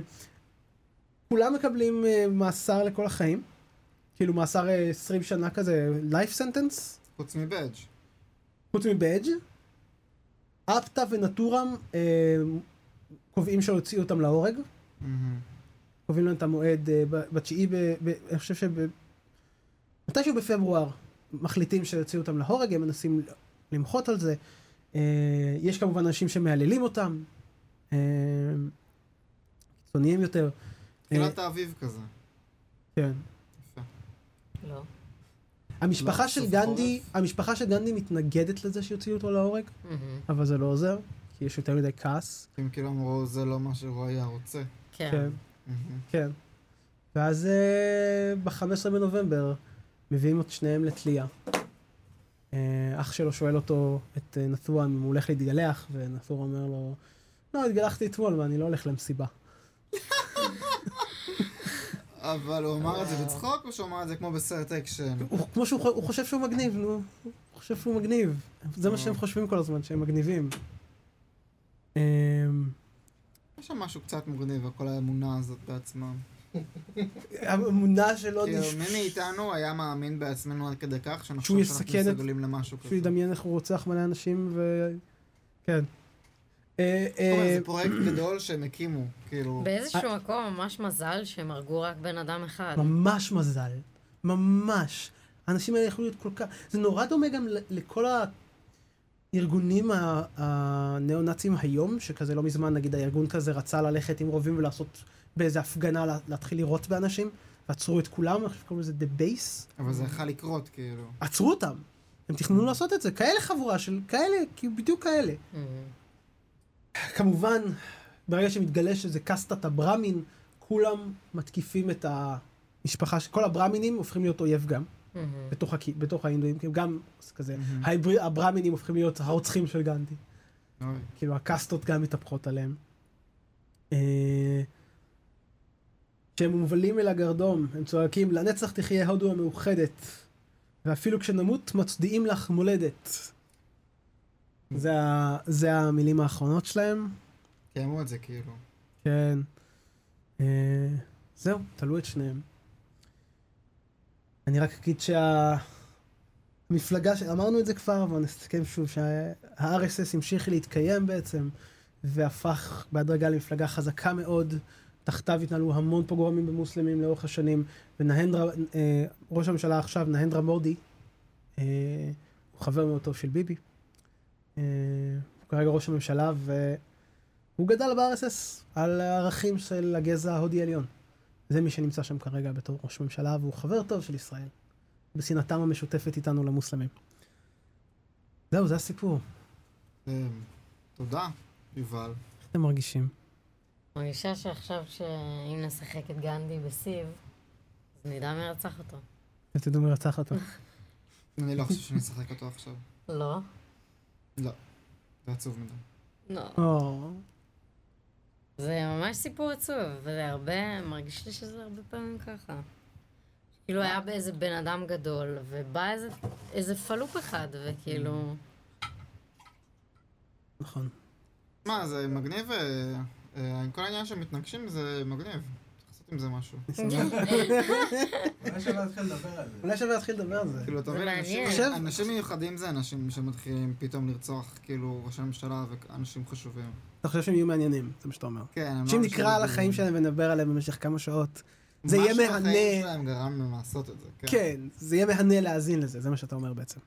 כולם מקבלים אה, מאסר לכל החיים. כאילו מאסר אה, 20 שנה כזה, life sentence, חוץ מבדג'. חוץ מבדג'. אפטה ונטורם אה, קובעים שהוציאו אותם להורג. קובעים להם את המועד אה, בתשיעי, אני חושב שב... מתישהו בפברואר מחליטים שיוציאו אותם להורג, הם מנסים למחות על זה. אה, יש כמובן אנשים שמהללים אותם, אה, קיצוניים יותר. אה, תחילת האביב כזה. כן. לא. המשפחה לא, של גנדי? המשפחה של גנדי מתנגדת לזה שיוציאו אותו להורג. אבל זה לא עוזר, כי יש יותר מדי כעס. הם כאילו אמרו, זה לא מה שהוא היה רוצה. כן. כן. כן. ואז ב-15 בנובמבר מביאים את שניהם לתלייה. אה, אח שלו שואל אותו, את אה, נתורה, אם הוא הולך להתגלח, ונתורה אומר לו, לא, התגלחתי אתמול ואני לא הולך למסיבה. אבל הוא אמר את זה בצחוק, או שהוא אמר את זה כמו בסרט אקשן? כמו שהוא חושב שהוא מגניב, נו. הוא חושב שהוא מגניב. זה מה שהם חושבים כל הזמן, שהם מגניבים. יש שם משהו קצת מגניב, כל האמונה הזאת בעצמם. האמונה שלו כאילו, נש... מי מאיתנו היה מאמין בעצמנו עד כדי כך, שהוא שאנחנו יסכן את- מסוגלים למשהו שהוא כזה. ידמיין איך הוא רוצח מלא אנשים ו... כן. אה, אה, זה פרויקט גדול שהם הקימו, כאילו... באיזשהו מקום ממש מזל שהם הרגו רק בן אדם אחד. ממש מזל. ממש. האנשים האלה יכלו להיות כל כך... זה נורא דומה גם ל- לכל הארגונים ה- הניאו-נאצים היום, שכזה לא מזמן, נגיד, הארגון כזה רצה ללכת עם רובים ולעשות באיזה הפגנה, לה- להתחיל לירות באנשים, ועצרו את כולם, אני חושב שקוראים לזה The Base. אבל זה יכול לקרות, כאילו. עצרו אותם. הם תכננו לעשות את זה. כאלה חבורה של כאלה, כאילו בדיוק כאלה. Mhm. כמובן, ברגע שמתגלה שזה קסטת הברמין, כולם מתקיפים את המשפחה, כל הברמינים הופכים להיות אויב גם, Mhm. בתוך, בתוך ההינדואים, כי הם גם כזה. ההבר- הברמינים הופכים להיות הרוצחים של גנדי. כאילו הקסטות גם מתהפכות עליהם. כשהם מובלים אל הגרדום, הם צועקים, לנצח תחיה הודו המאוחדת, ואפילו כשנמות מצדיעים לך מולדת. זה, ה- זה המילים האחרונות שלהם. קיימו את זה, כאילו. כן. אה, זהו, תלו את שניהם. אני רק אגיד שהמפלגה, ש... אמרנו את זה כבר, אבל נסכם שוב, שה-RSS המשיך להתקיים בעצם, והפך בהדרגה למפלגה חזקה מאוד. תחתיו התנהלו המון פוגרומים במוסלמים לאורך השנים, ונהנדרה, אה, ראש הממשלה עכשיו, נהנדרה מורדי, אה, הוא חבר מאוד טוב של ביבי. אה, הוא כרגע ראש הממשלה, ו... הוא גדל ב-RSS על הערכים של הגזע ההודי העליון. זה מי שנמצא שם כרגע בתור ראש ממשלה, והוא חבר טוב של ישראל. בשנאתם המשותפת איתנו למוסלמים. זהו, זה הסיפור. אה, תודה, יובל. איך אתם מרגישים? מרגישה שעכשיו שאם נשחק את גנדי בסיב, אז נדע מי רצח אותו. ותדעו מי רצח אותו. אני לא חושב שאני אשחק אותו עכשיו. לא? לא. זה עצוב מדי. לא. זה ממש סיפור עצוב, וזה הרבה, מרגיש לי שזה הרבה פעמים ככה. כאילו היה באיזה בן אדם גדול, ובא איזה, איזה פלופ אחד, וכאילו... נכון. מה, זה מגניב, אה, עם כל העניין שמתנגשים זה מגניב. לעשות עם זה משהו. אולי שווה להתחיל לדבר על זה. אולי שווה להתחיל לדבר על זה. כאילו, אתה זה מבין, אנשים- מיוחדים זה אנשים שמתחילים פתאום לרצוח, כאילו, ראשי ממשלה ואנשים חשובים. אתה חושב שהם יהיו מעניינים, זה מה שאתה אומר. כן, הם לא נקרא על. החיים שלהם ונדבר עליהם במשך כמה שעות, זה יהיה מהנה. בחיים שלהם גרם להם לעשות את זה, כן. כן, זה יהיה מהנה להאזין לזה, זה מה שאתה אומר בעצם.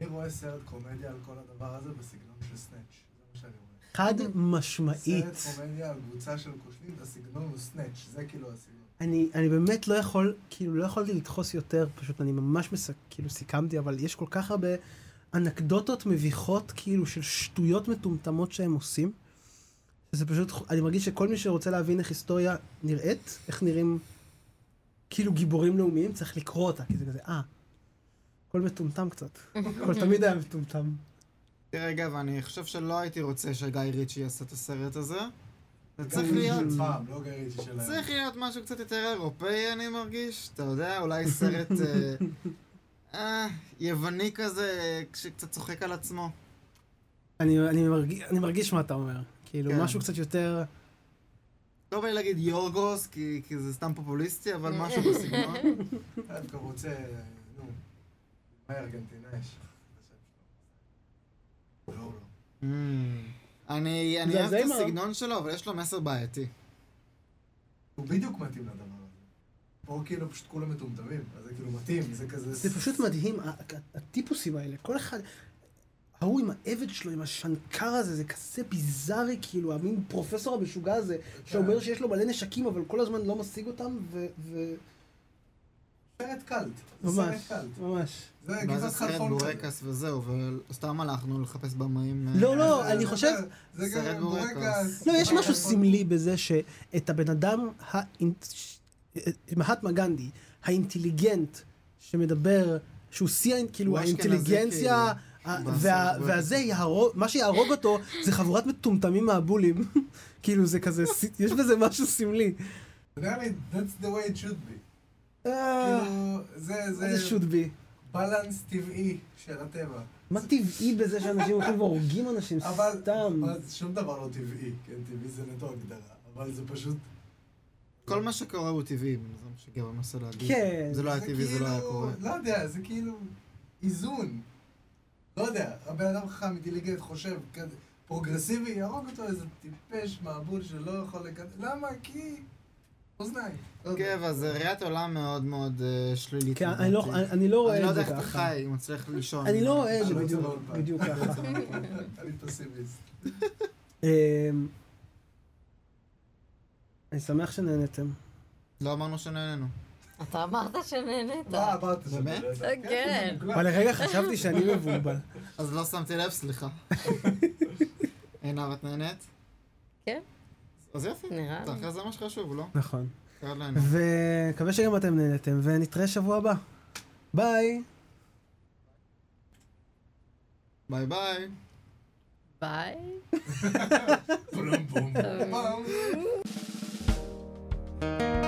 אני רואה סרט קומדיה על כל הדבר הזה בסגנון של סנאצ'. זה מה שאני רואה. חד משמעית. סרט קומדיה על קבוצה של כושלים, הסגנון הוא סנאצ', זה כאילו הסגנון. אני, אני באמת לא יכול, כאילו לא יכולתי לדחוס יותר, פשוט אני ממש מסק, כאילו סיכמתי, אבל יש כל כך הרבה אנקדוטות מביכות, כאילו של שטויות מטומטמות שהם עושים. זה פשוט, אני מרגיש שכל מי שרוצה להבין איך היסטוריה נראית, איך נראים כאילו גיבורים לאומיים, צריך לקרוא אותה, כי זה כזה, אה, הכל מטומטם קצת. הכל תמיד היה מטומטם. תראה, רגע, ואני חושב שלא הייתי רוצה שגיא ריצ'י יעשה את הסרט הזה. זה צריך של להיות... פעם, לא. צריך להיות משהו קצת יותר אירופאי, אני מרגיש. אתה יודע, אולי סרט אה, אה, יווני כזה, שקצת צוחק על עצמו. אני, אני, מרגיש, אני מרגיש מה אתה אומר. כאילו, כן. משהו קצת יותר... לא בא לי להגיד יורגוס, כי, כי זה סתם פופוליסטי, אבל משהו בסגנון. דווקא רוצה, נו, מה ארגנטינאי ש... Mm. אני אוהב את. הסגנון שלו, אבל יש לו מסר בעייתי. הוא בדיוק מתאים לדבר הזה. פה כאילו פשוט כולם מטומטמים, אז זה כאילו מתאים, זה כזה... זה פשוט מדהים, הטיפוסים האלה, כל אחד... ההוא עם העבד שלו, עם השנקר הזה, זה כזה ביזארי, כאילו, המין פרופסור המשוגע הזה, שאומר שיש לו מלא נשקים, אבל כל הזמן לא משיג אותם, ו... סרט סרט ממש. ממש. זה ואז הסרט. בורקס וזהו, וסתם הלכנו לחפש במאים. אה, לא, לא, זה- אני זה- חושב- זה גם בורקס. לא, יש משהו. סמלי בזה שאת הבן אדם, מהטמה גנדי, האינטליגנט, שמדבר, שהוא שיא, כאילו, האינטליגנציה, כאילו, ה- בסרט וה- בורקס. והזה יהרוג, מה שיהרוג אותו זה חבורת מטומטמים מהבולים. כאילו, זה כזה, יש בזה משהו סמלי. נראה לי, that's the way it should be. אה, כאילו, זה, איזה זה should be. בלנס טבעי של הטבע. מה טבעי בזה שאנשים הולכים והורגים אנשים אבל סתם? אבל שום דבר לא טבעי, כן, טבעי זה נטו הגדרה, אבל זה פשוט... כל מה שקורה הוא טבעי, זה מה שגבר מנסה להגיד. כן. זה לא היה טבעי, זה לא היה כאילו- קורה. לא יודע, זה כאילו איזון. לא יודע, הבן אדם חכם, אינטליגנט, חושב, פרוגרסיבי יהרוג אותו איזה טיפש מהבול שלא יכול לקדם. למה? כי... אוזניים. לא יודע. כן, אבל זה ראיית עולם מאוד מאוד אה, שלילית. כן, אני לא-. אני- אני לא רואה אני לא את זה יודע איך אתה ככה. חי, אם מצליח לישון. אני לא רואה את זה יוצא בדיוק-. בדיוק ככה. אני פסימיסט. אמ, אני שמח שנהנתם. לא אמרנו שנהנינו. אתה אמרת שנהנית. מה אמרת? באמת? כן. מוקלט. אבל לרגע חשבתי שאני מבולבל. אז לא שמתי לב, סליחה. עינב, את נהנית? כן. אז יפה. נראה לי. זה מה שחשוב, לא? נכון. ומקווה שגם אתם נהנתם, ונתראה שבוע הבא. ביי! ביי ביי! ביי! בום בום בום בום!